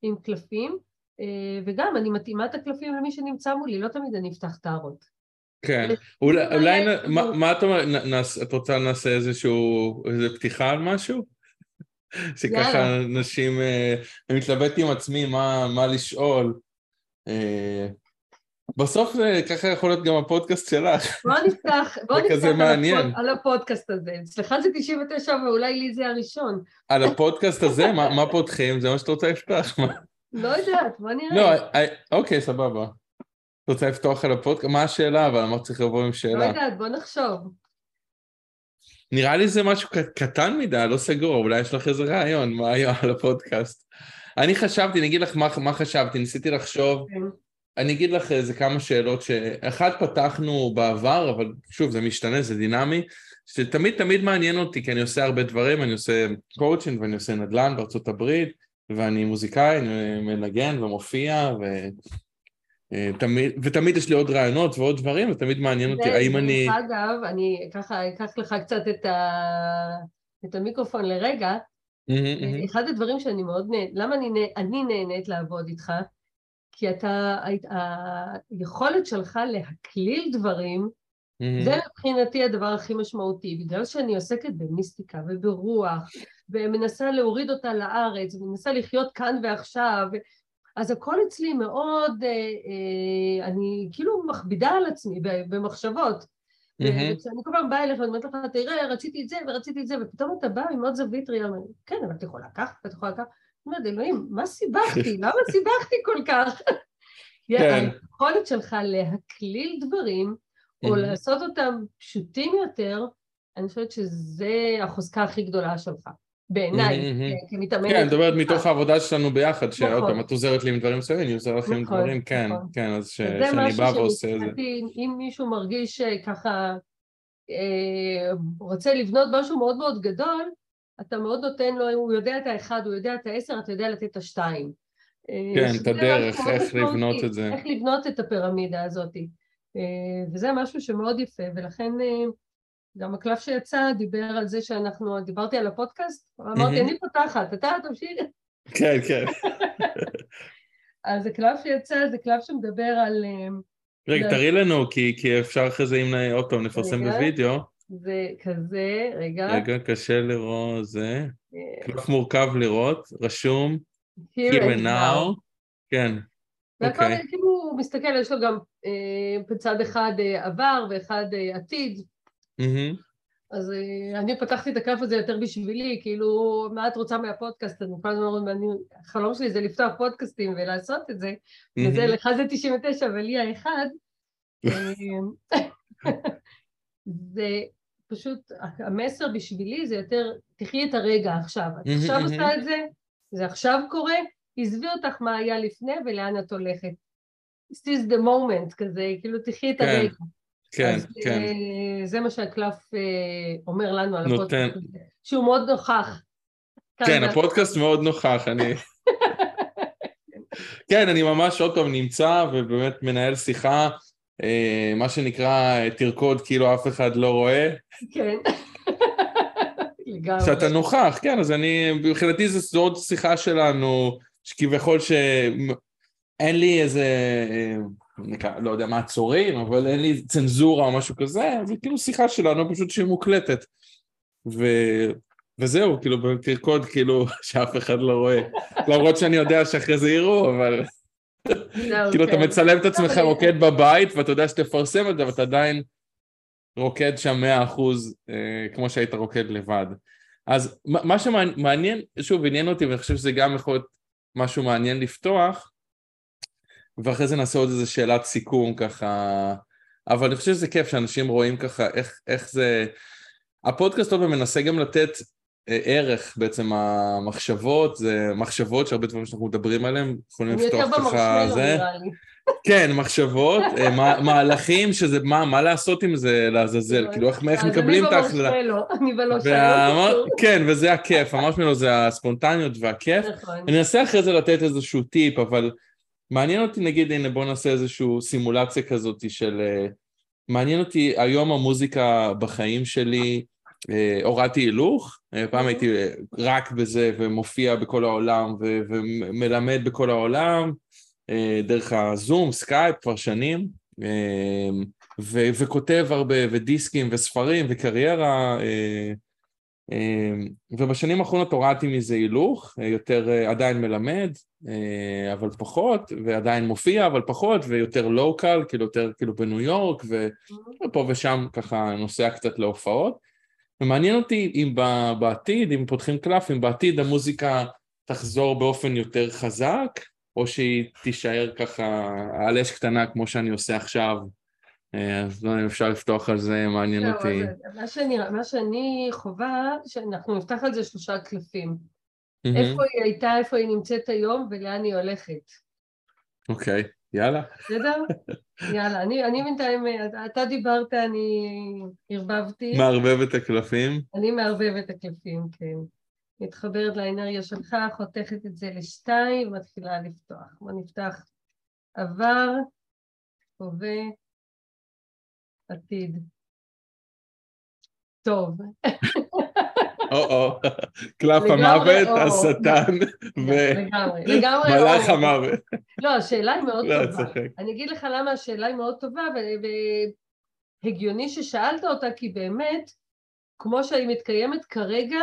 עם קלפים, אה, וגם אני מתאימה את הקלפים למי שנמצא מולי, לא תמיד אני אפתח טהרות. כן, אולי, אולי מה את אומרת, את רוצה נעשה איזשהו, איזה פתיחה על משהו? שככה אנשים, אה, אני מתלבט עם עצמי מה לשאול. בסוף זה ככה יכול להיות גם הפודקאסט שלך. בוא נפתח, בוא נפתח על, על הפודקאסט הזה. אצלך זה 99 ואולי לי זה הראשון. על הפודקאסט הזה? מה, מה פותחים? זה מה שאת רוצה לפתוח? לא יודעת, בוא נראה. לא, I, אוקיי, סבבה. את רוצה לפתוח על הפודקאסט? מה השאלה? אבל אמרת צריך לבוא עם שאלה. לא יודעת, בוא נחשוב. נראה לי זה משהו קטן מדי, לא סגור, אולי יש לך איזה רעיון, מה היה על הפודקאסט. אני חשבתי, אני אגיד לך מה, מה חשבתי, ניסיתי לחשוב כן. אני אגיד לך איזה כמה שאלות שאחד פתחנו בעבר, אבל שוב זה משתנה, זה דינמי, שתמיד תמיד מעניין אותי, כי אני עושה הרבה דברים, אני עושה קואוצ'ינג ואני עושה נדל"ן בארצות הברית, ואני מוזיקאי, אני מנגן ומופיע, ו... תמיד, ותמיד יש לי עוד רעיונות ועוד דברים, ותמיד מעניין אותי האם אני... דרך אגב, אני ככה אקח לך קצת את, ה... את המיקרופון לרגע. אחד הדברים שאני מאוד נהנית, למה אני, אני נהנית לעבוד איתך? כי אתה, היכולת שלך להקליל דברים, mm-hmm. זה מבחינתי הדבר הכי משמעותי, בגלל שאני עוסקת במיסטיקה וברוח, ומנסה להוריד אותה לארץ, ומנסה לחיות כאן ועכשיו, אז הכל אצלי מאוד, אה, אה, אני כאילו מכבידה על עצמי במחשבות. Mm-hmm. וכשאני כל פעם באה אליך ואני אומרת לך, תראה, רציתי את זה ורציתי את זה, ופתאום אתה בא עם עוד זווית ראייה, כן, אבל את יכולה ככה, ואת יכולה ככה. אומרת, אלוהים, מה סיבכתי? למה סיבכתי כל כך? כן. היכולת שלך להקליל דברים, או לעשות אותם פשוטים יותר, אני חושבת שזה החוזקה הכי גדולה שלך. בעיניי, כמתאמנת. כן, אני מדברת מתוך העבודה שלנו ביחד, שעוד נכון. פעם, את עוזרת לי עם דברים מסוימים, אני עוזר לכם עם נכון, דברים, כן, נכון. כן, אז שאני בא ועושה את זה. אם מישהו מרגיש ככה, אה, רוצה לבנות משהו מאוד מאוד גדול, אתה מאוד נותן לו, הוא יודע את האחד, הוא יודע את העשר, אתה יודע לתת את השתיים. אה, כן, את הדרך, איך לבנות את זה. איך לבנות את הפירמידה הזאת. אה, וזה משהו שמאוד יפה, ולכן אה, גם הקלף שיצא דיבר על זה שאנחנו, דיברתי על הפודקאסט, אמרתי, אני פותחת, אתה תמשיך. כן, כן. אז הקלף שיצא זה קלף שמדבר על... רגע, תראי לנו, כי אפשר אחרי זה, אם עוד פעם נפרסם בווידאו. זה כזה, רגע. רגע, קשה לראות, זה. אה. קלף מורכב לראות, רשום. Here and now. כן. והכל, אוקיי. כאילו הוא מסתכל, יש לו גם אה, בצד אחד אה, עבר ואחד אה, עתיד. Mm-hmm. אז אה, אני פתחתי את הקלף הזה יותר בשבילי, כאילו, מה את רוצה מהפודקאסט? אני כל הזמן אומרת, החלום שלי זה לפתוח פודקאסטים ולעשות את זה, mm-hmm. וזה, לך זה 99 ולי האחד. אה, זה פשוט, המסר בשבילי זה יותר, תחי את הרגע עכשיו. את עכשיו עושה את זה, זה עכשיו קורה, עזבי אותך מה היה לפני ולאן את הולכת. This is the moment כזה, כאילו תחי את כן, הרגע. כן, אז, כן. Uh, זה מה שהקלף uh, אומר לנו על הפודקאסט שהוא מאוד נוכח. כן, הפודקאסט מאוד נוכח, אני... כן, אני ממש עוד פעם נמצא ובאמת מנהל שיחה, אה, מה שנקרא תרקוד כאילו אף אחד לא רואה. כן. לגמרי. שאתה נוכח, כן, אז אני, מבחינתי זו עוד שיחה שלנו, שכביכול שאין לי איזה, אה, נקרא, לא יודע, מעצורים, אבל אין לי צנזורה או משהו כזה, זה כאילו שיחה שלנו פשוט שהיא מוקלטת. ו... וזהו, כאילו, תרקוד כאילו שאף אחד לא רואה. למרות שאני יודע שאחרי זה יראו, אבל... כאילו, אתה כן. מצלם את עצמך אבל- רוקד בבית, ואתה יודע שתפרסם את זה, ואתה עדיין רוקד שם מאה אחוז, אה, כמו שהיית רוקד לבד. אז מה שמעניין, שוב, עניין אותי, ואני חושב שזה גם יכול להיות משהו מעניין לפתוח, ואחרי זה נעשה עוד איזה שאלת סיכום ככה, אבל אני חושב שזה כיף שאנשים רואים ככה איך, איך זה... הפודקאסט פעם מנסה גם לתת אה, ערך בעצם המחשבות, זה מחשבות שהרבה דברים שאנחנו מדברים עליהם, יכולים לפתוח ככה זה. כן, מחשבות, אה, מה- מהלכים, שזה מה, מה לעשות עם זה לעזאזל, כאילו איך, איך מקבלים את ההחלטה. אז אני. וה- כן, וזה הכיף, המרשמלו זה הספונטניות והכיף. נכון. אני אנסה אחרי זה לתת איזשהו טיפ, אבל מעניין אותי, נגיד, הנה בוא נעשה איזושהי סימולציה כזאת של... אה, מעניין אותי, היום המוזיקה בחיים שלי, הורדתי הילוך, אה, פעם הייתי אה, רק בזה ומופיע בכל העולם ו- ומלמד בכל העולם, אה, דרך הזום, סקייפ, כבר שנים, אה, ו- וכותב הרבה, ודיסקים וספרים וקריירה, אה, אה, ובשנים האחרונות הורדתי מזה הילוך, אה, יותר אה, עדיין מלמד, אה, אבל פחות, ועדיין מופיע, אבל פחות, ויותר local, כאילו יותר כאילו בניו יורק, ו- ופה ושם ככה נוסע קצת להופעות. ומעניין אותי אם בעתיד, אם פותחים קלף, אם בעתיד המוזיקה תחזור באופן יותר חזק, או שהיא תישאר ככה על אש קטנה כמו שאני עושה עכשיו. אה, אז לא יודע אם אפשר לפתוח על זה, מעניין זהו, אותי. מה שאני- מה שאני חווה, שאנחנו נפתח על זה שלושה קלפים. מהמם. איפה היא הייתה, איפה היא נמצאת היום ולאן היא הולכת. אוקיי, יאללה. בסדר? יאללה, אני אני בינתיים, אתה- דיברת, אני ערבבתי. מערבב את הקלפים. אני מערבבת את הקלפים, כן. מתחברת לאנרגיה שלך, חותכת את זה לשתיים ומתחילה לפתוח. בוא נפתח עבר, הווה, עתיד. טוב, או-או, קלף המוות. השטן. ומלאך. המוות. לא, השאלה היא מאוד לא, טובה. אני אגיד לך למה השאלה היא מאוד טובה, והגיוני ששאלת אותה, כי באמת, כמו שהיא מתקיימת כרגע,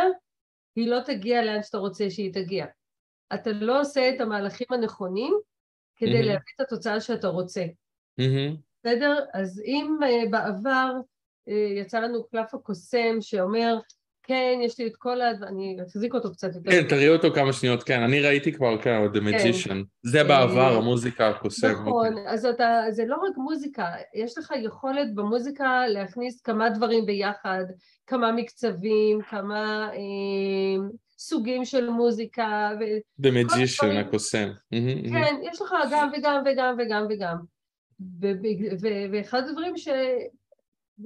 היא לא תגיע לאן שאתה רוצה שהיא תגיע. אתה לא עושה את המהלכים הנכונים כדי. להביא את התוצאה שאתה רוצה. בסדר? אז אם uh, בעבר uh, יצא לנו קלף הקוסם שאומר, כן, יש לי את כל ה... אני אחזיק אותו קצת יותר. כן, תראי אותו כמה שניות, כן, אני ראיתי כבר כמה, The Magician. זה בעבר, אה, המוזיקה הקוסם. נכון, אז אתה, זה לא רק מוזיקה, יש לך יכולת במוזיקה להכניס כמה דברים ביחד, כמה מקצבים, כמה אה, סוגים של מוזיקה, ו... The Magician. הקוסם. כן, יש לך גם וגם וגם וגם וגם. ואחד הדברים ש...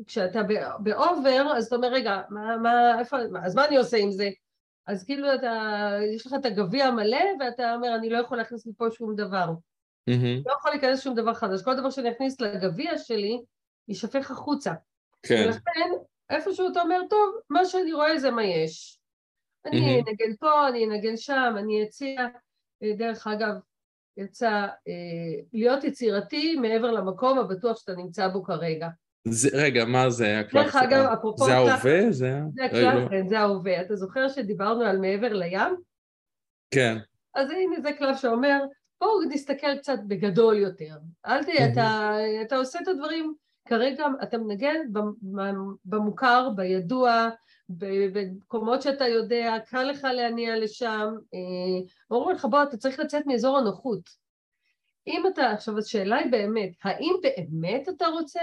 כשאתה באובר, אז אתה אומר, רגע, מה, מה, איפה, אז מה אני עושה עם זה? אז כאילו אתה, יש לך את הגביע המלא, ואתה אומר, אני לא יכול להכניס מפה שום דבר. מהמם. לא יכול להיכנס שום דבר חדש. כל דבר שאני אכניס לגביע שלי, יישפך החוצה. כן, ולכן, איפשהו אתה אומר, טוב, מה שאני רואה זה מה יש. אני מהמם. אנגן פה, אני אנגן שם, אני אציע. אה, דרך אגב, יצא אה, להיות יצירתי מעבר למקום הבטוח שאתה נמצא בו כרגע. זה- רגע, מה זה הקלף? דרך אגב, אפרופו... זה ההווה? זה הקלף, לא. כן, זה ההווה. אתה זוכר שדיברנו על מעבר לים? כן. אז הנה זה קלף שאומר, בואו נסתכל קצת בגדול יותר. אל תהיה, אתה, אתה עושה את הדברים, כרגע אתה מנגן במ- במוכר, בידוע, במקומות שאתה יודע, קל לך להניע לשם. אה, אומרים לך, בוא, אתה צריך לצאת מאזור הנוחות. אם אתה, עכשיו השאלה היא באמת, האם באמת אתה רוצה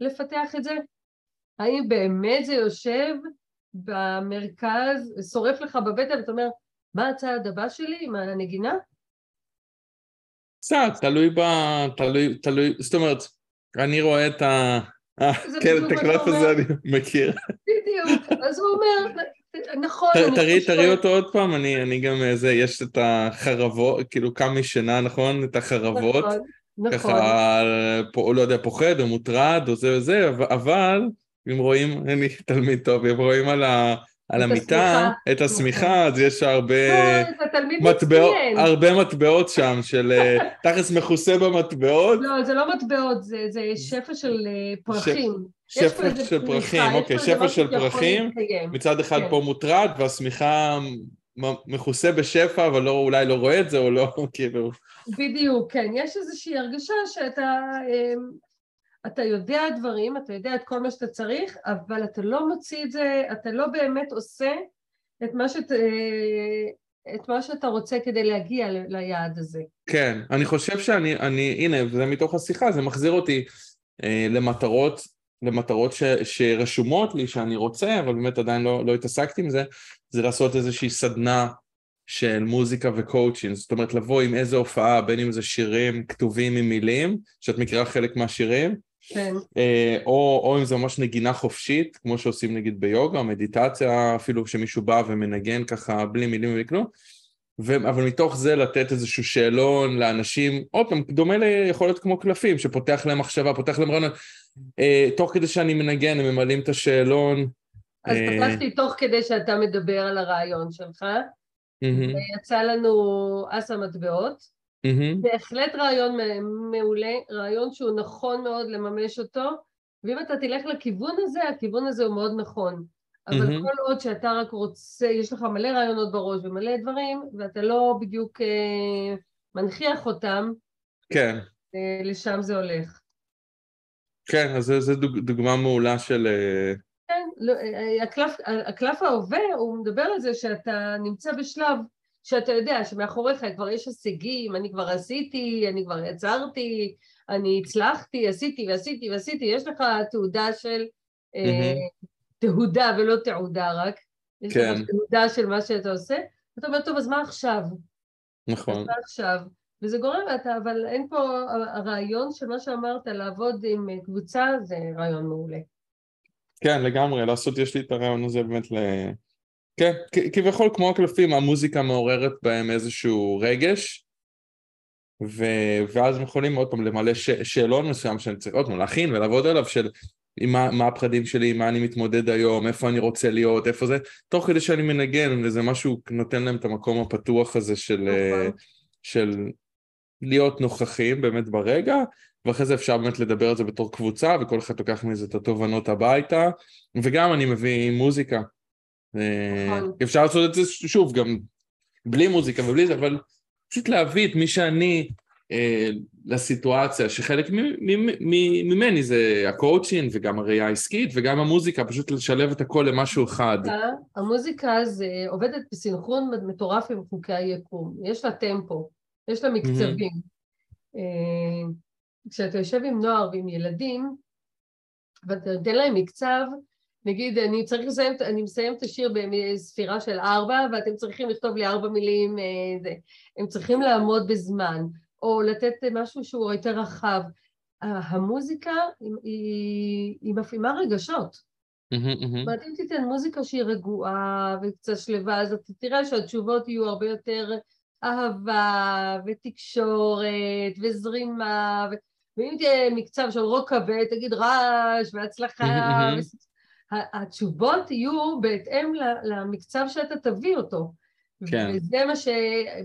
לפתח את זה? האם באמת זה יושב במרכז, שורף לך בבטן, ואתה אומר, מה הצעד הבא שלי עם הנגינה? קצת, תלוי ב... תלוי, תלוי, זאת אומרת, אני רואה את ה... אה, כן, את הקלף הזה. אני מכיר. בדיוק. אז הוא אומר, נכון, תראי, תראי אותו עוד פעם, אני, אני גם, אה, זה, יש את החרבות, כאילו קם משינה, נכון? את החרבות. נכון, נכון. ככה, לא יודע, פוחד או מוטרד או זה וזה, אבל- אם רואים, אני תלמיד טוב, אם רואים על, ה, על המיטה. את השמיכה, אז יש הרבה מטבעות. הרבה מטבעות שם, של אה, תכלס מכוסה במטבעות, לא, זה לא מטבעות, זה זה שפע של אה, פרחים. שפע של פרחים, אוקיי, שפע של פרחים. מצד אחד כן. פה מוטרד, והשמיכה מכוסה בשפע, אבל לא, אולי לא רואה את זה, או לא, כאילו, בדיוק, כן. יש איזושהי הרגשה שאתה אמ, אתה יודע דברים, אתה יודע את כל מה שאתה צריך, אבל אתה לא מוציא את זה, אתה לא באמת עושה את מה, שאת, אה, את מה שאתה רוצה כדי להגיע ליעד הזה. כן, אני חושב שאני, אני, הנה, זה מתוך השיחה, זה מחזיר אותי אה, למטרות, למטרות ש, שרשומות לי שאני רוצה, אבל באמת עדיין לא, לא התעסקתי עם זה, זה לעשות איזושהי סדנה של מוזיקה וקואוצ'ינג, זאת אומרת לבוא עם איזה הופעה, בין אם זה שירים כתובים עם מילים, שאת מכירה חלק מהשירים, כן, אה, או, או אם זה ממש נגינה חופשית, כמו שעושים נגיד ביוגה, מדיטציה, אפילו שמישהו בא ומנגן ככה בלי מילים ובלי כלום, ו- אבל מתוך זה לתת איזשהו שאלון לאנשים, עוד פעם, דומה ליכול להיות כמו קלפים, שפותח להם מחשבה, פותח להם רעיון, תוך כדי שאני מנגן הם ממלאים את השאלון. אז אה, פתחתי תוך כדי שאתה מדבר על הרעיון שלך, ויצא לנו אס המטבעות. בהחלט רעיון מעולה, רעיון שהוא נכון מאוד לממש אותו, ואם אתה תלך לכיוון הזה, הכיוון הזה הוא מאוד נכון. אבל מהמם. כל עוד שאתה רק רוצה, יש לך מלא רעיונות בראש ומלא דברים, ואתה לא בדיוק אה, מנכיח אותם, כן, אה, לשם זה הולך. כן, אז דוג, דוגמה מעולה של... אה, כן, לא, אה, הקלף, הקלף ההווה, הוא מדבר על זה שאתה נמצא בשלב שאתה יודע שמאחוריך כבר יש הישגים, אני כבר עשיתי, אני כבר יצרתי, אני הצלחתי, עשיתי ועשיתי ועשיתי, יש לך תעודה של, אה, מהמם. תהודה ולא תעודה רק, יש כן. לך תעודה של מה שאתה עושה, ואתה אומר, טוב, אז מה עכשיו? אז נכון, מה עכשיו? וזה גורם, אתה, אבל אין פה, הרעיון של מה שאמרת, לעבוד עם אה, קבוצה, זה רעיון מעולה. כן, לגמרי, לעשות, יש לי את הרעיון הזה באמת ל... כן, כביכול כמו הקלפים, המוזיקה מעוררת בהם איזשהו רגש, ו... ואז הם יכולים עוד פעם למלא ש... שאלון מסוים שאני צריך עוד פעם להכין ולעבוד עליו של מה, מה הפחדים שלי, מה אני מתמודד היום, איפה אני רוצה להיות, איפה זה, תוך כדי שאני מנגן, וזה משהו נותן להם את המקום הפתוח הזה של, אה, נכון. של להיות נוכחים באמת ברגע, ואחרי זה אפשר באמת לדבר על זה בתור קבוצה, וכל אחד לוקח מזה את התובנות הביתה, וגם אני מביא מוזיקה. אה, נכון. אפשר לעשות את זה שוב, גם בלי מוזיקה ובלי זה, אבל פשוט להביא את מי שאני אה, לסיטואציה, שחלק ממני זה הקואוצ'ינג וגם הראייה העסקית וגם המוזיקה, פשוט לשלב את הכל למשהו אחד. המוזיקה זה עובדת בסינכרון מטורף עם חוקי היקום, יש לה טמפו, יש לה מקצבים. אה, כשאתה יושב עם נוער ועם ילדים, ואתה נותן להם מקצב, נגיד, אני צריך לסיים, אני מסיים את השיר בספירה של ארבע, ואתם צריכים לכתוב לי ארבע מילים, אה, זה. הם צריכים לעמוד בזמן, או לתת משהו שהוא יותר רחב. המוזיקה היא, היא, היא מפעימה רגשות. זאת אומרת, אם תיתן מוזיקה שהיא רגועה וקצת שלווה, אז אתה תראה שהתשובות יהיו הרבה יותר אהבה ותקשורת וזרימה, ו... ואם תהיה מקצב של רוק כבד, תגיד רעש והצלחה. התשובות יהיו בהתאם למקצב שאתה תביא אותו. כן. וזה מה ש...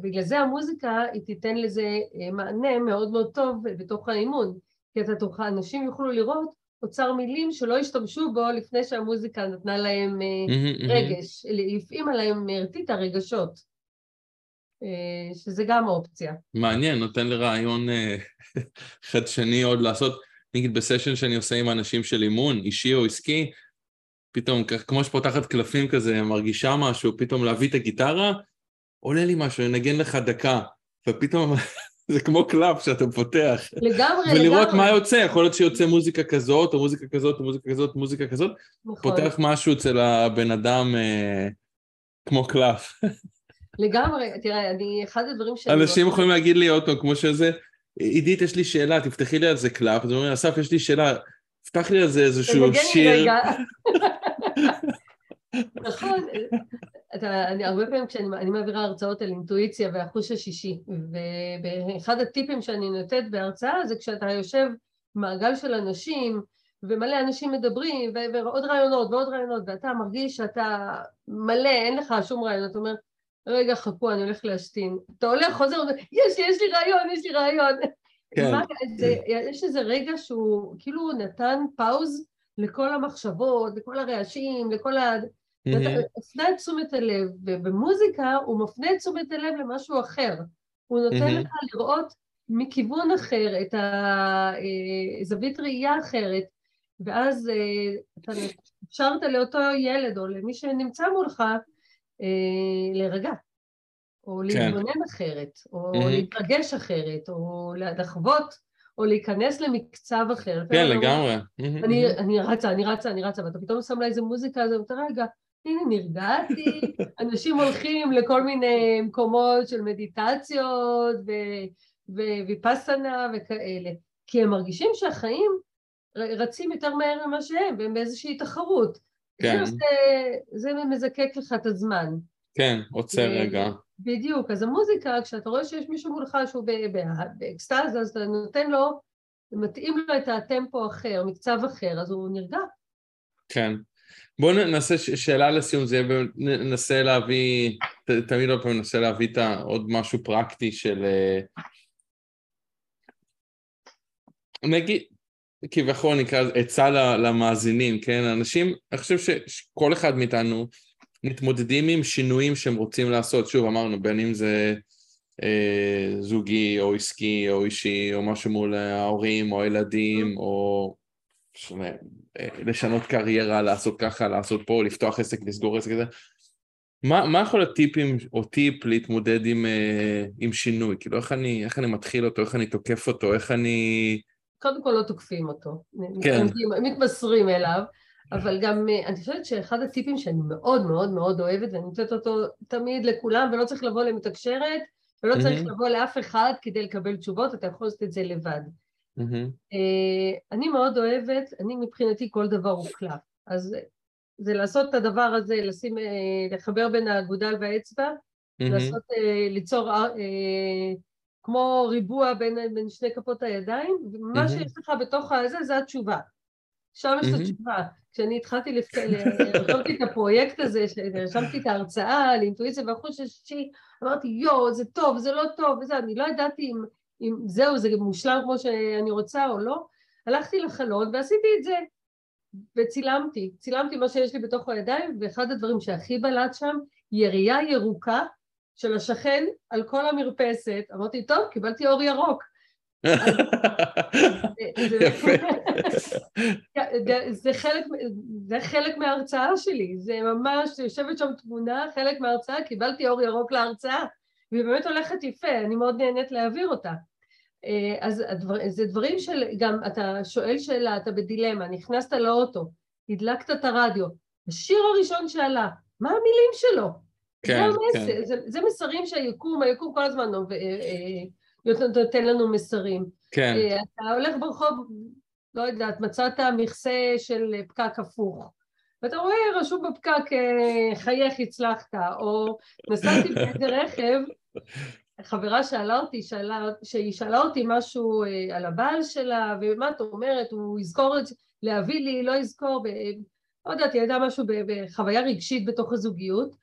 בגלל זה המוזיקה, היא תיתן לזה אה, מענה מאוד מאוד טוב בתוך האימון. כי אתה תוכל, אנשים יוכלו לראות אוצר מילים שלא השתמשו בו לפני שהמוזיקה נתנה להם אה. רגש, הפעימה להם, הרטיטה רגשות, אה, שזה גם אופציה. מעניין, נותן לרעיון אה, חדשני עוד לעשות, נגיד בסשן שאני עושה עם אנשים של אימון, אישי או עסקי, פתאום, כמו שפותחת קלפים כזה, מרגישה משהו, פתאום להביא את הגיטרה, עולה לי משהו, לנגן לך דקה, ופתאום זה כמו קלף שאתה פותח. לגמרי, ולראות לגמרי. מה יוצא, יכול להיות שיוצא מוזיקה כזאת, או מוזיקה כזאת, או מוזיקה כזאת, מוזיקה כזאת, נכון. פותח משהו אצל הבן אדם אה, כמו קלף. לגמרי, תראה, אני, אחד הדברים שאני... אנשים יכולים להגיד לי פעם, כמו שזה, עידית, יש לי שאלה, תפתחי לי על זה קלאפ, אז אומרים, אסף, יש לי שאלה, פתח לי על זה איזשהו שיר. נכון, אתה, אני הרבה פעמים כשאני מעבירה הרצאות על אינטואיציה והחוש השישי, ואחד הטיפים שאני נותנת בהרצאה זה כשאתה יושב מעגל של אנשים ומלא אנשים מדברים ועוד רעיונות ועוד רעיונות ואתה מרגיש שאתה מלא, אין לך שום רעיון, אתה אומר רגע חכו אני הולך להשתין, אתה הולך חוזר, יש לי, יש לי רעיון, יש לי רעיון, כן. מה, זה, יש איזה רגע שהוא כאילו נתן פאוז לכל המחשבות, לכל הרעשים, לכל ה... ואתה מפנה את תשומת הלב, ובמוזיקה הוא מפנה את תשומת הלב למשהו אחר. הוא נותן לך לראות מכיוון אחר, את הזווית אה, ראייה אחרת, ואז אה, אתה אפשרת לאותו ילד או למי שנמצא מולך להירגע, או כן. להתבונן אחרת, או להתרגש אחרת, או לחוות או להיכנס למקצב אחר. כן, לגמרי. אני, אני רצה, אני רצה, אני רצה, ואתה פתאום שם לה איזה מוזיקה, אז אתה רגע, הנה נרגעתי, אנשים הולכים לכל מיני מקומות של מדיטציות וויפסנה וכאלה, כי הם מרגישים שהחיים רצים יותר מהר ממה שהם, והם באיזושהי תחרות. כן. זה, זה מזקק לך את הזמן. כן, עוצר רגע. בדיוק, אז המוזיקה, כשאתה רואה שיש מישהו מולך שהוא באקסטאזה, אז אתה נותן לו, מתאים לו את הטמפו אחר, מקצב אחר, אז הוא נרגע. כן. בואו ננסה שאלה לסיום, זה יהיה, ננסה להביא, תמיד עוד פעם ננסה להביא את עוד משהו פרקטי של... אה, נגיד, כביכול נקרא עצה למאזינים, כן? אנשים, אני חושב שכל אחד מאיתנו מתמודדים עם שינויים שהם רוצים לעשות, שוב אמרנו, בין אם זה אה, זוגי או עסקי או אישי או משהו מול ההורים או הילדים או שונה, אה, לשנות קריירה, לעשות ככה, לעשות פה, לפתוח עסק, לסגור עסק כזה. מה, מה יכול להיות טיפים או טיפ להתמודד עם, אה, עם שינוי? כאילו איך אני, איך אני מתחיל אותו, איך אני תוקף אותו, איך אני... קודם כל לא תוקפים אותו. כן. מתמסרים אליו. אבל גם אה, אני חושבת שאחד הטיפים שאני מאוד מאוד מאוד אוהבת ואני נותנת אותו תמיד לכולם ולא צריך לבוא למתקשרת ולא צריך לבוא לאף אחד כדי לקבל תשובות, אתה יכול לעשות את זה לבד. אה, אני מאוד אוהבת, אני מבחינתי כל דבר הוא קלף, אז זה לעשות את הדבר הזה, לשים, אה, לחבר בין האגודל והאצבע, לעשות, ליצור כמו ריבוע בין, בין שני כפות הידיים, ומה שיש לך בתוך הזה זה התשובה. שם יש את התשובה. כשאני התחלתי לרשמתי את הפרויקט הזה, רשמתי את ההרצאה על אינטואיציה והחוש השישי, אמרתי יואו זה טוב, זה לא טוב, וזה, אני לא ידעתי אם, אם זהו, זה מושלם כמו שאני רוצה או לא, הלכתי לחלון ועשיתי את זה, וצילמתי, צילמתי מה שיש לי בתוך הידיים, ואחד הדברים שהכי בלט שם, ירייה ירוקה של השכן על כל המרפסת, אמרתי טוב, קיבלתי אור ירוק, זה חלק, זה חלק מההרצאה שלי, זה ממש, יושבת שם תמונה, חלק מההרצאה, קיבלתי אור ירוק להרצאה, והיא באמת הולכת יפה, אני מאוד נהנית להעביר אותה. אה, אז הדבר, זה דברים של, גם אתה שואל שאלה, אתה בדילמה, נכנסת לאוטו, הדלקת את הרדיו, השיר הראשון שעלה, מה המילים שלו? כן, זה כן. זה, זה מסרים שהיקום, היקום כל הזמן אה, אה, נותן לנו מסרים. כן. אה, אתה הולך ברחוב, לא יודעת, מצאת מכסה של פקק הפוך. ואתה רואה רשום בפקק חייך הצלחת, או נסעתי באיזה רכב, חברה שאלה אותי, שאלה, שהיא שאלה אותי משהו על הבעל שלה, ומה את אומרת, הוא יזכור את זה, להביא לי, לא יזכור, ב, לא יודעת, היא ידעה משהו בחוויה רגשית בתוך הזוגיות,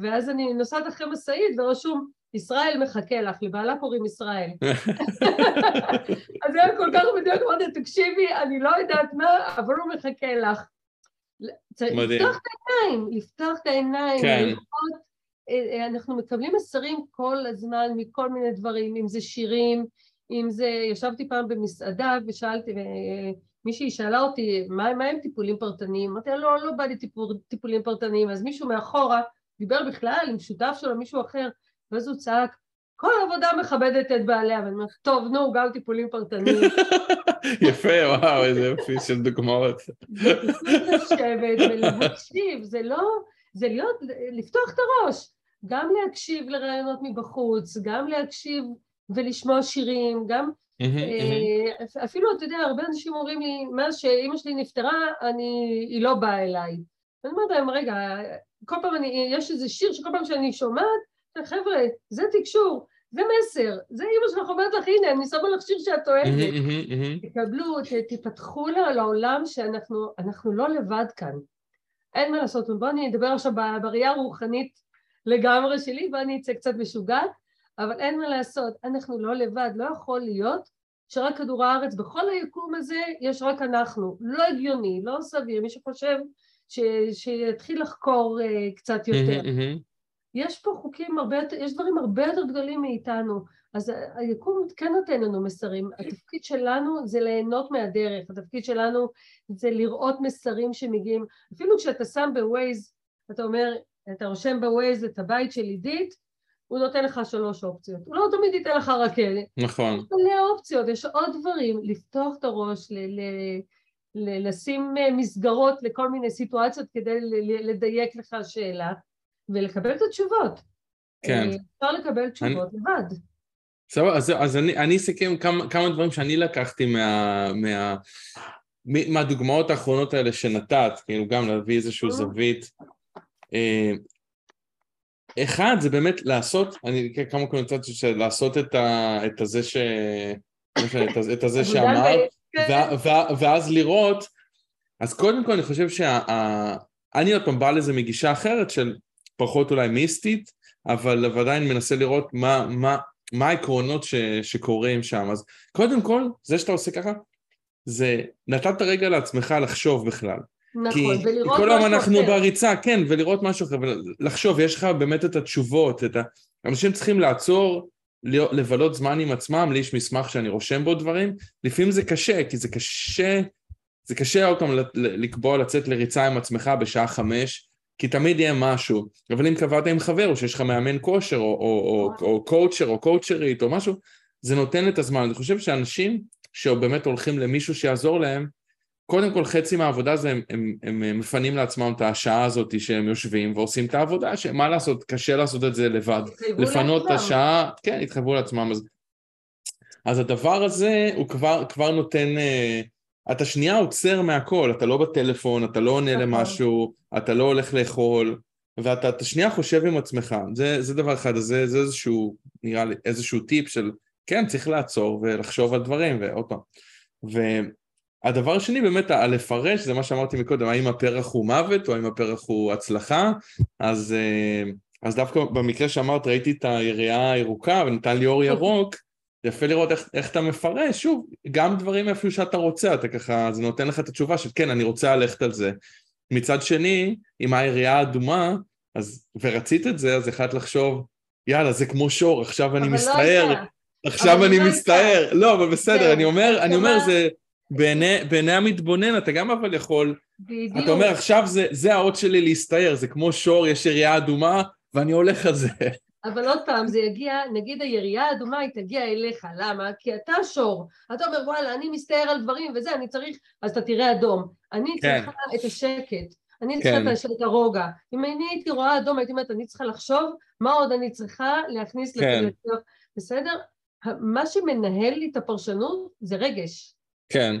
ואז אני נוסעת אחרי משאית ורשום ישראל מחכה לך, לבעלה קוראים ישראל. אז היה כל כך מדויק, אמרתי, תקשיבי, אני לא יודעת מה, אבל הוא מחכה לך. צריך לפתוח את העיניים, לפתוח את העיניים, כן. לראות, אה, אה, אנחנו מקבלים מסרים כל הזמן מכל מיני דברים, אם זה שירים, אם זה, ישבתי פעם במסעדה ושאלתי, מישהי שאלה אותי, מה, מה הם טיפולים פרטניים? אמרתי לה, לא, לא בא לי טיפול, טיפולים פרטניים, אז מישהו מאחורה דיבר בכלל עם שותף שלו, מישהו אחר, ואז הוא צעק, כל עבודה מכבדת את בעליה, ואני אומרת, טוב, נו, גם טיפולים פרטניים. יפה, וואו, איזה יופי של דוגמאות. זה לשבת ולהקשיב, זה לא, זה להיות, לפתוח את הראש, גם להקשיב לרעיונות מבחוץ, גם להקשיב ולשמוע שירים, גם אה, אפילו, אתה יודע, הרבה אנשים אומרים לי, מאז שאימא שלי נפטרה, אני, היא לא באה אליי. ואני אומרת להם, רגע, כל פעם אני, יש איזה שיר שכל פעם שאני שומעת, חבר'ה, זה תקשור, זה מסר, זה אימא שלך אומרת לך, הנה, אני שמה לך שיר שאת אוהבת. תקבלו, תפתחו לעולם שאנחנו לא לבד כאן. אין מה לעשות, בואו אני אדבר עכשיו בראייה הרוחנית לגמרי שלי, ואני אצא קצת משוגעת, אבל אין מה לעשות, אנחנו לא לבד, לא יכול להיות שרק כדור הארץ, בכל היקום הזה יש רק אנחנו, לא הגיוני, לא סביר, מי שחושב ש, שיתחיל לחקור uh, קצת יותר. יש פה חוקים הרבה יותר, יש דברים הרבה יותר גדולים מאיתנו, אז היקום כן נותן לנו מסרים, התפקיד שלנו זה ליהנות מהדרך, התפקיד שלנו זה לראות מסרים שמגיעים, אפילו כשאתה שם בווייז, אתה אומר, אתה רושם בווייז את הבית של עידית, הוא נותן לך שלוש אופציות, הוא לא תמיד ייתן לך רכבת. נכון. יש מלא אופציות, יש עוד דברים, לפתוח את הראש, ל- ל- לשים מסגרות לכל מיני סיטואציות כדי לדייק לך שאלה, ולקבל את התשובות. כן. אפשר לקבל תשובות אני... לבד. סבבה, אז, אז אני, אני אסכם כמה, כמה דברים שאני לקחתי מה, מה, מהדוגמאות האחרונות האלה שנתת, כאילו גם להביא איזושהי mm. זווית. אה, אחד זה באמת לעשות, אני כמה קונוטציות של לעשות את, ה, את הזה ש... את הזה שאמרת, ואז לראות, אז קודם כל אני חושב שאני עוד פעם בא לזה מגישה אחרת של פחות אולי מיסטית, אבל עדיין מנסה לראות מה, מה, מה העקרונות ש, שקורים שם. אז קודם כל, זה שאתה עושה ככה, זה נתת רגע לעצמך לחשוב בכלל. נכון, ולראות משהו אחר. כי כל היום אנחנו בריצה, כן, ולראות משהו אחר, ולחשוב, יש לך באמת את התשובות, את ה... אנשים צריכים לעצור, לבלות זמן עם עצמם, לי יש מסמך שאני רושם בו דברים, לפעמים זה קשה, כי זה קשה, זה קשה עוד פעם לקבוע לצאת לריצה עם עצמך בשעה חמש, כי תמיד יהיה משהו, אבל אם קבעת עם חבר, או שיש לך מאמן כושר, או, או, או, או קואוצ'ר, או קואוצ'רית, או משהו, זה נותן את הזמן. אני חושב שאנשים שבאמת הולכים למישהו שיעזור להם, קודם כל חצי מהעבודה זה הם, הם, הם, הם מפנים לעצמם את השעה הזאת שהם יושבים ועושים את העבודה, שמה לעשות, קשה לעשות את זה לבד. לפנות את השעה, כן, התחייבו לעצמם. אז, אז הדבר הזה הוא כבר, כבר נותן, אה, אתה שנייה עוצר מהכל, אתה לא בטלפון, אתה לא עונה נכון. למשהו, אתה לא הולך לאכול, ואתה אתה שנייה חושב עם עצמך, זה, זה דבר אחד, אז זה, זה איזשהו, נראה לי, איזשהו טיפ של, כן, צריך לעצור ולחשוב על דברים, ועוד פעם. והדבר השני באמת, הלפרש, זה מה שאמרתי מקודם, האם הפרח הוא מוות או האם הפרח הוא הצלחה, אז, אה, אז דווקא במקרה שאמרת, ראיתי את היריעה הירוקה ונתן לי אור ירוק, יפה לראות איך, איך אתה מפרש, שוב, גם דברים איפה שאתה רוצה, אתה ככה, זה נותן לך את התשובה של כן, אני רוצה ללכת על זה. מצד שני, אם העירייה האדומה, אז, ורצית את זה, אז החלטת לחשוב, יאללה, זה כמו שור, עכשיו אני לא מסתער, לא עכשיו אני לא מסתער, לא, אבל בסדר, אני אומר, אני אומר, זה, בעיני, בעיני המתבונן אתה גם אבל יכול, בדיוק. אתה אומר, עכשיו זה, זה האות שלי להסתער, זה כמו שור, יש יריעה אדומה, ואני הולך על זה. אבל עוד פעם, זה יגיע, נגיד הירייה האדומה היא תגיע אליך, למה? כי אתה שור. אתה אומר, וואלה, אני מסתער על דברים וזה, אני צריך, אז אתה תראה אדום. אני כן. צריכה את השקט, אני צריכה כן. את הרוגע. אם אני הייתי רואה אדום, הייתי אומרת, אני צריכה לחשוב מה עוד אני צריכה להכניס כן. לתוך, בסדר? מה שמנהל לי את הפרשנות זה רגש. כן.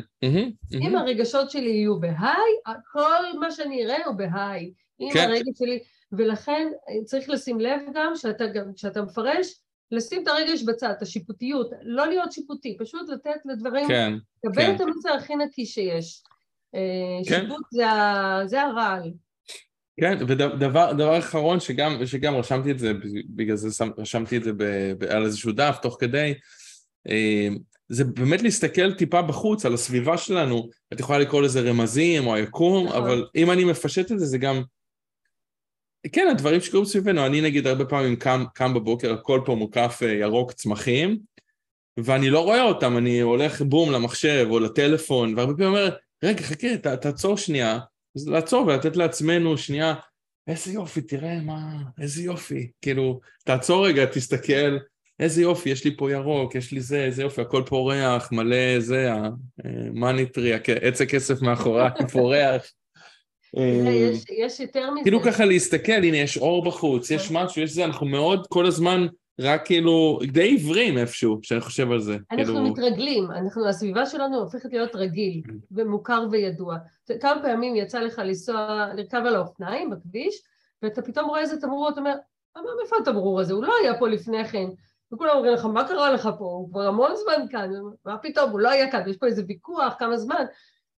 אם הרגשות שלי יהיו בהיי, כל מה שאני אראה הוא בהיי. אם כן. הרגש שלי... ולכן צריך לשים לב גם שאתה, גם, כשאתה מפרש, לשים את הרגש בצד, את השיפוטיות, לא להיות שיפוטי, פשוט לתת לדברים, כן, לקבל כן. את המסר הכי נקי שיש. אה, כן. שיפוט זה, זה הרעל. כן, ודבר דבר אחרון שגם, שגם רשמתי את זה, בגלל זה רשמתי את זה ב, ב, על איזשהו דף תוך כדי, אה, זה באמת להסתכל טיפה בחוץ על הסביבה שלנו, את יכולה לקרוא לזה רמזים או היקום, נכון. אבל אם אני מפשט את זה, זה גם כן, הדברים שקורים סביבנו, אני נגיד הרבה פעמים קם, קם בבוקר, הכל פה מוקף אה, ירוק צמחים, ואני לא רואה אותם, אני הולך בום למחשב או לטלפון, והרבה פעמים אומר, רגע, חכה, ת, תעצור שנייה, אז לעצור ולתת לעצמנו שנייה, איזה יופי, תראה מה, איזה יופי, כאילו, תעצור רגע, תסתכל, איזה יופי, יש לי פה ירוק, יש לי זה, איזה יופי, הכל פורח, מלא זה, המאניטרי, עץ הכסף מאחורי, פורח. יש, יש יותר מזה. כאילו ככה להסתכל, הנה יש אור בחוץ, יש משהו, יש זה, אנחנו מאוד כל הזמן רק כאילו די עיוורים איפשהו, כשאני חושב על זה. אנחנו כאילו... מתרגלים, אנחנו, הסביבה שלנו הופכת להיות רגיל ומוכר וידוע. כמה פעמים יצא לך לנסוע, לרכב על האופניים בכביש, ואתה פתאום רואה איזה תמרור, אתה אומר, מאיפה התמרור הזה? הוא לא היה פה לפני כן. וכולם אומרים לך, מה קרה לך פה? הוא כבר המון זמן כאן, מה פתאום, הוא לא היה כאן, יש פה איזה ויכוח, כמה זמן.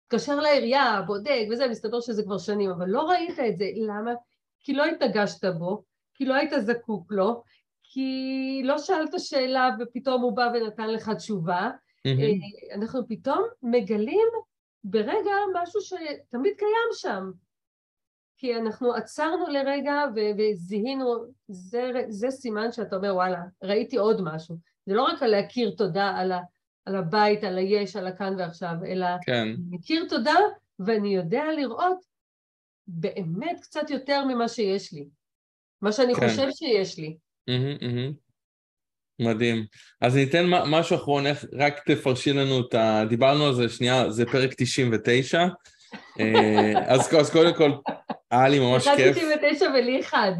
התקשר לעירייה, בודק וזה, מסתבר שזה כבר שנים, אבל לא ראית את זה, למה? כי לא התנגשת בו, כי לא היית זקוק לו, כי לא שאלת שאלה ופתאום הוא בא ונתן לך תשובה. Mm-hmm. אנחנו פתאום מגלים ברגע משהו שתמיד קיים שם. כי אנחנו עצרנו לרגע וזיהינו, זה, זה סימן שאתה אומר וואלה, ראיתי עוד משהו. זה לא רק על להכיר תודה על, ה, על הבית, על היש, על הכאן ועכשיו, אלא כן. מכיר תודה ואני יודע לראות באמת קצת יותר ממה שיש לי. מה שאני כן. חושב שיש לי. Mm-hmm, mm-hmm. מדהים. אז ניתן משהו אחרון, איך, רק תפרשי לנו את ה... דיברנו על זה שנייה, זה פרק 99. אה, אז, אז קודם כל, היה לי ממש כיף. 99 ולי אחד.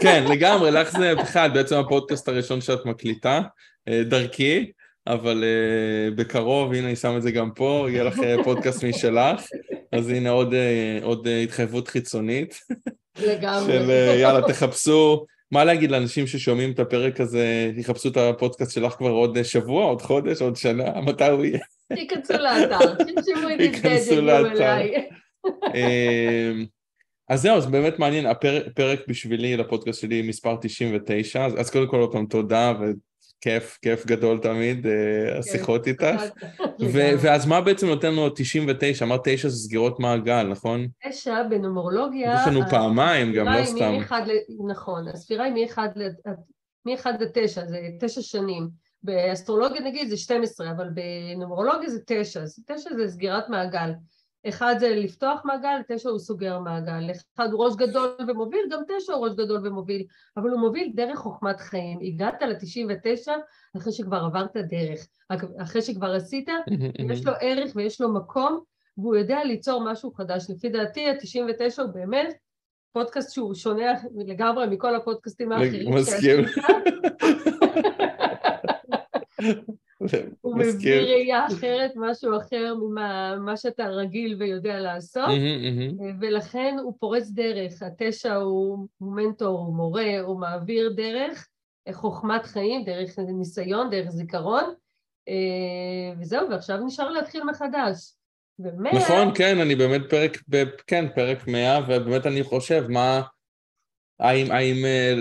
כן, לגמרי, לך זה אחד, בעצם הפודקאסט הראשון שאת מקליטה, אה, דרכי, אבל uh, בקרוב, הנה אני שם את זה גם פה, יהיה לך פודקאסט משלך, אז הנה עוד, עוד התחייבות חיצונית. לגמרי. של יאללה, תחפשו, מה להגיד לאנשים ששומעים את הפרק הזה, יחפשו את הפודקאסט שלך כבר עוד שבוע, עוד חודש, עוד שנה, מתי הוא יהיה? ייכנסו לאתר, תרשמו את זה, יגיעו אליי. אמ, אז זהו, זה באמת מעניין, הפרק בשבילי לפודקאסט שלי מספר 99, אז, אז קודם כל עוד פעם תודה וכיף, כיף גדול תמיד, אה, השיחות איתך. ו- ואז מה בעצם נותן לנו 99? אמרת 9 זה סגירות מעגל, נכון? 9 בנומרולוגיה... יש לנו פעמיים גם, לא סתם. נכון, הספירה היא מ-1 ל-9, זה 9 שנים. באסטרולוגיה נגיד זה 12, אבל בנומרולוגיה זה 9, אז 9 זה סגירת מעגל. אחד זה לפתוח מעגל, תשע הוא סוגר מעגל, אחד הוא ראש גדול ומוביל, גם תשע הוא ראש גדול ומוביל, אבל הוא מוביל דרך חוכמת חיים. הגעת ל-99 אחרי שכבר עברת דרך, אחרי שכבר עשית, יש לו ערך ויש לו מקום, והוא יודע ליצור משהו חדש. לפי דעתי, ה-99 הוא באמת פודקאסט שהוא שונה לגמרי מכל הפודקאסטים האחרים. מסכים. הוא מביא ראייה אחרת, משהו אחר ממה שאתה רגיל ויודע לעשות, ולכן הוא פורץ דרך. התשע הוא מנטור, הוא מורה, הוא מעביר דרך חוכמת חיים, דרך ניסיון, דרך זיכרון, וזהו, ועכשיו נשאר להתחיל מחדש. ומאה... נכון, כן, אני באמת פרק, כן, פרק מאה, ובאמת אני חושב, מה, האם, האם, אה,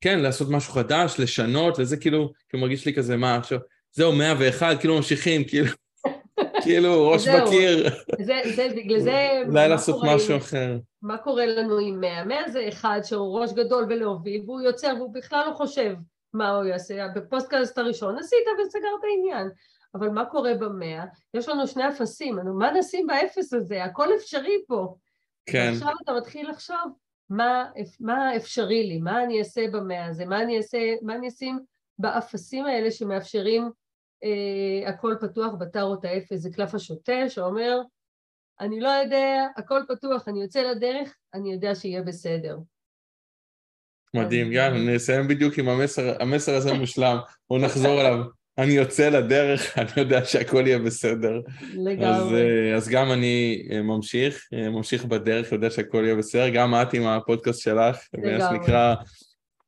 כן, לעשות משהו חדש, לשנות, וזה כאילו, כאילו מרגיש לי כזה, מה, עכשיו, זהו, 101, כאילו ממשיכים, כאילו, כאילו ראש בקיר. זה, זה, בגלל זה... אולי לעשות משהו אחר. מה קורה לנו עם 100? 100 זה אחד שהוא ראש גדול ולהוביל, והוא יוצר, והוא בכלל לא חושב מה הוא יעשה. בפודקאסט הראשון עשית וסגרת עניין. אבל מה קורה במאה? יש לנו שני אפסים, מה נשים באפס הזה? הכל אפשרי פה. כן. ועכשיו אתה מתחיל לחשוב, מה, מה אפשרי לי? מה אני אעשה במאה הזה? מה אני אעשה, מה אני אשים באפסים האלה שמאפשרים הכל פתוח בטארות האפס, זה קלף השוטה שאומר, אני לא יודע, הכל פתוח, אני יוצא לדרך, אני יודע שיהיה בסדר. מדהים, יאללה, נסיים בדיוק עם המסר, המסר הזה מושלם, בואו נחזור אליו. אני יוצא לדרך, אני יודע שהכל יהיה בסדר. לגמרי. אז, אה, אז גם אני אה, ממשיך, ממשיך בדרך, יודע שהכל יהיה בסדר, גם את עם הפודקאסט שלך, מה שנקרא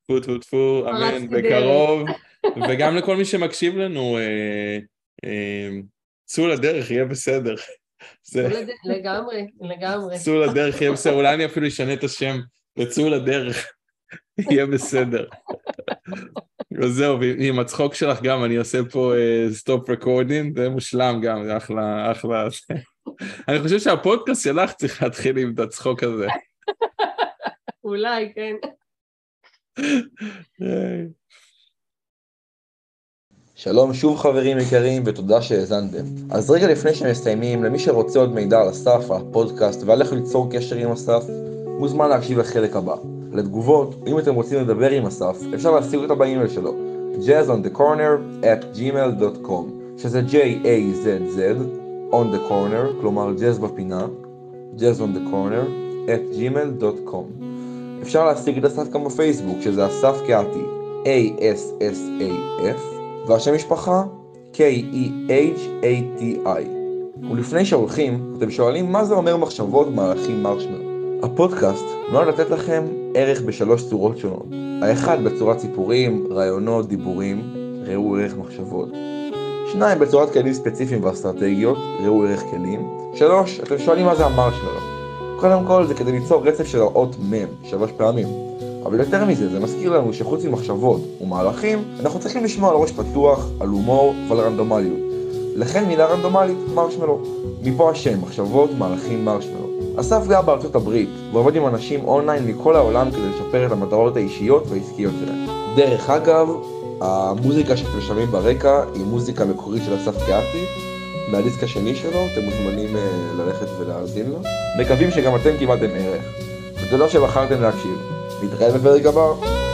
טפו טפו טפו, אמן, בקרוב. וגם לכל מי שמקשיב לנו, אה, אה, צאו לדרך, יהיה בסדר. לגמרי, לגמרי. צאו לדרך, יהיה בסדר. אולי אני אפילו אשנה את השם לצאו לדרך, יהיה בסדר. וזהו, ועם הצחוק שלך גם, אני עושה פה stop uh, recording, זה מושלם גם, זה אחלה, אחלה. אני חושב שהפודקאסט שלך צריך להתחיל עם את הצחוק הזה. אולי, כן. שלום שוב חברים יקרים ותודה שהאזנתם. אז רגע לפני שמסיימים, למי שרוצה עוד מידע על אסף, על הפודקאסט ועל איך ליצור קשר עם אסף, מוזמן להקשיב לחלק הבא. לתגובות, אם אתם רוצים לדבר עם אסף, אפשר להשיג אותה באימייל שלו, jazzonthecorner at gmail.com, שזה J-A-Z-Z, on the corner, כלומר jazz בפינה, jazz on the corner, at gmail.com. אפשר להשיג את אסף גם בפייסבוק, שזה אסף קהתי, A-S-S-A-F, והשם משפחה K-E-H-A-T-I. ולפני שהולכים, אתם שואלים מה זה אומר מחשבות מהלכים מרשמלו. הפודקאסט נועד לתת לכם ערך בשלוש צורות שונות. האחד בצורת סיפורים, רעיונות, דיבורים, ראו ערך מחשבות. שניים בצורת כלים ספציפיים ואסטרטגיות, ראו ערך כלים. שלוש, אתם שואלים מה זה המרשמלו. קודם כל זה כדי ליצור רצף של האות מ' שלוש פעמים. אבל יותר מזה, זה מזכיר לנו שחוץ ממחשבות ומהלכים, אנחנו צריכים לשמוע על ראש פתוח, על הומור ועל רנדומליות. לכן מילה רנדומלית, מרשמלו. מפה השם, מחשבות, מהלכים, מרשמלו. אסף גר בארצות הברית, ועובד עם אנשים אונליין מכל העולם כדי לשפר את המטרות האישיות והעסקיות שלהם. דרך אגב, המוזיקה שאתם שומעים ברקע היא מוזיקה מקורית של אסף קהתי, מהדיסק השני שלו, אתם מוזמנים uh, ללכת ולהאזין לו. מקווים שגם אתם קיבלתם ערך. ותודה שבחרתם להקשיב. נתראה בפרק הבא.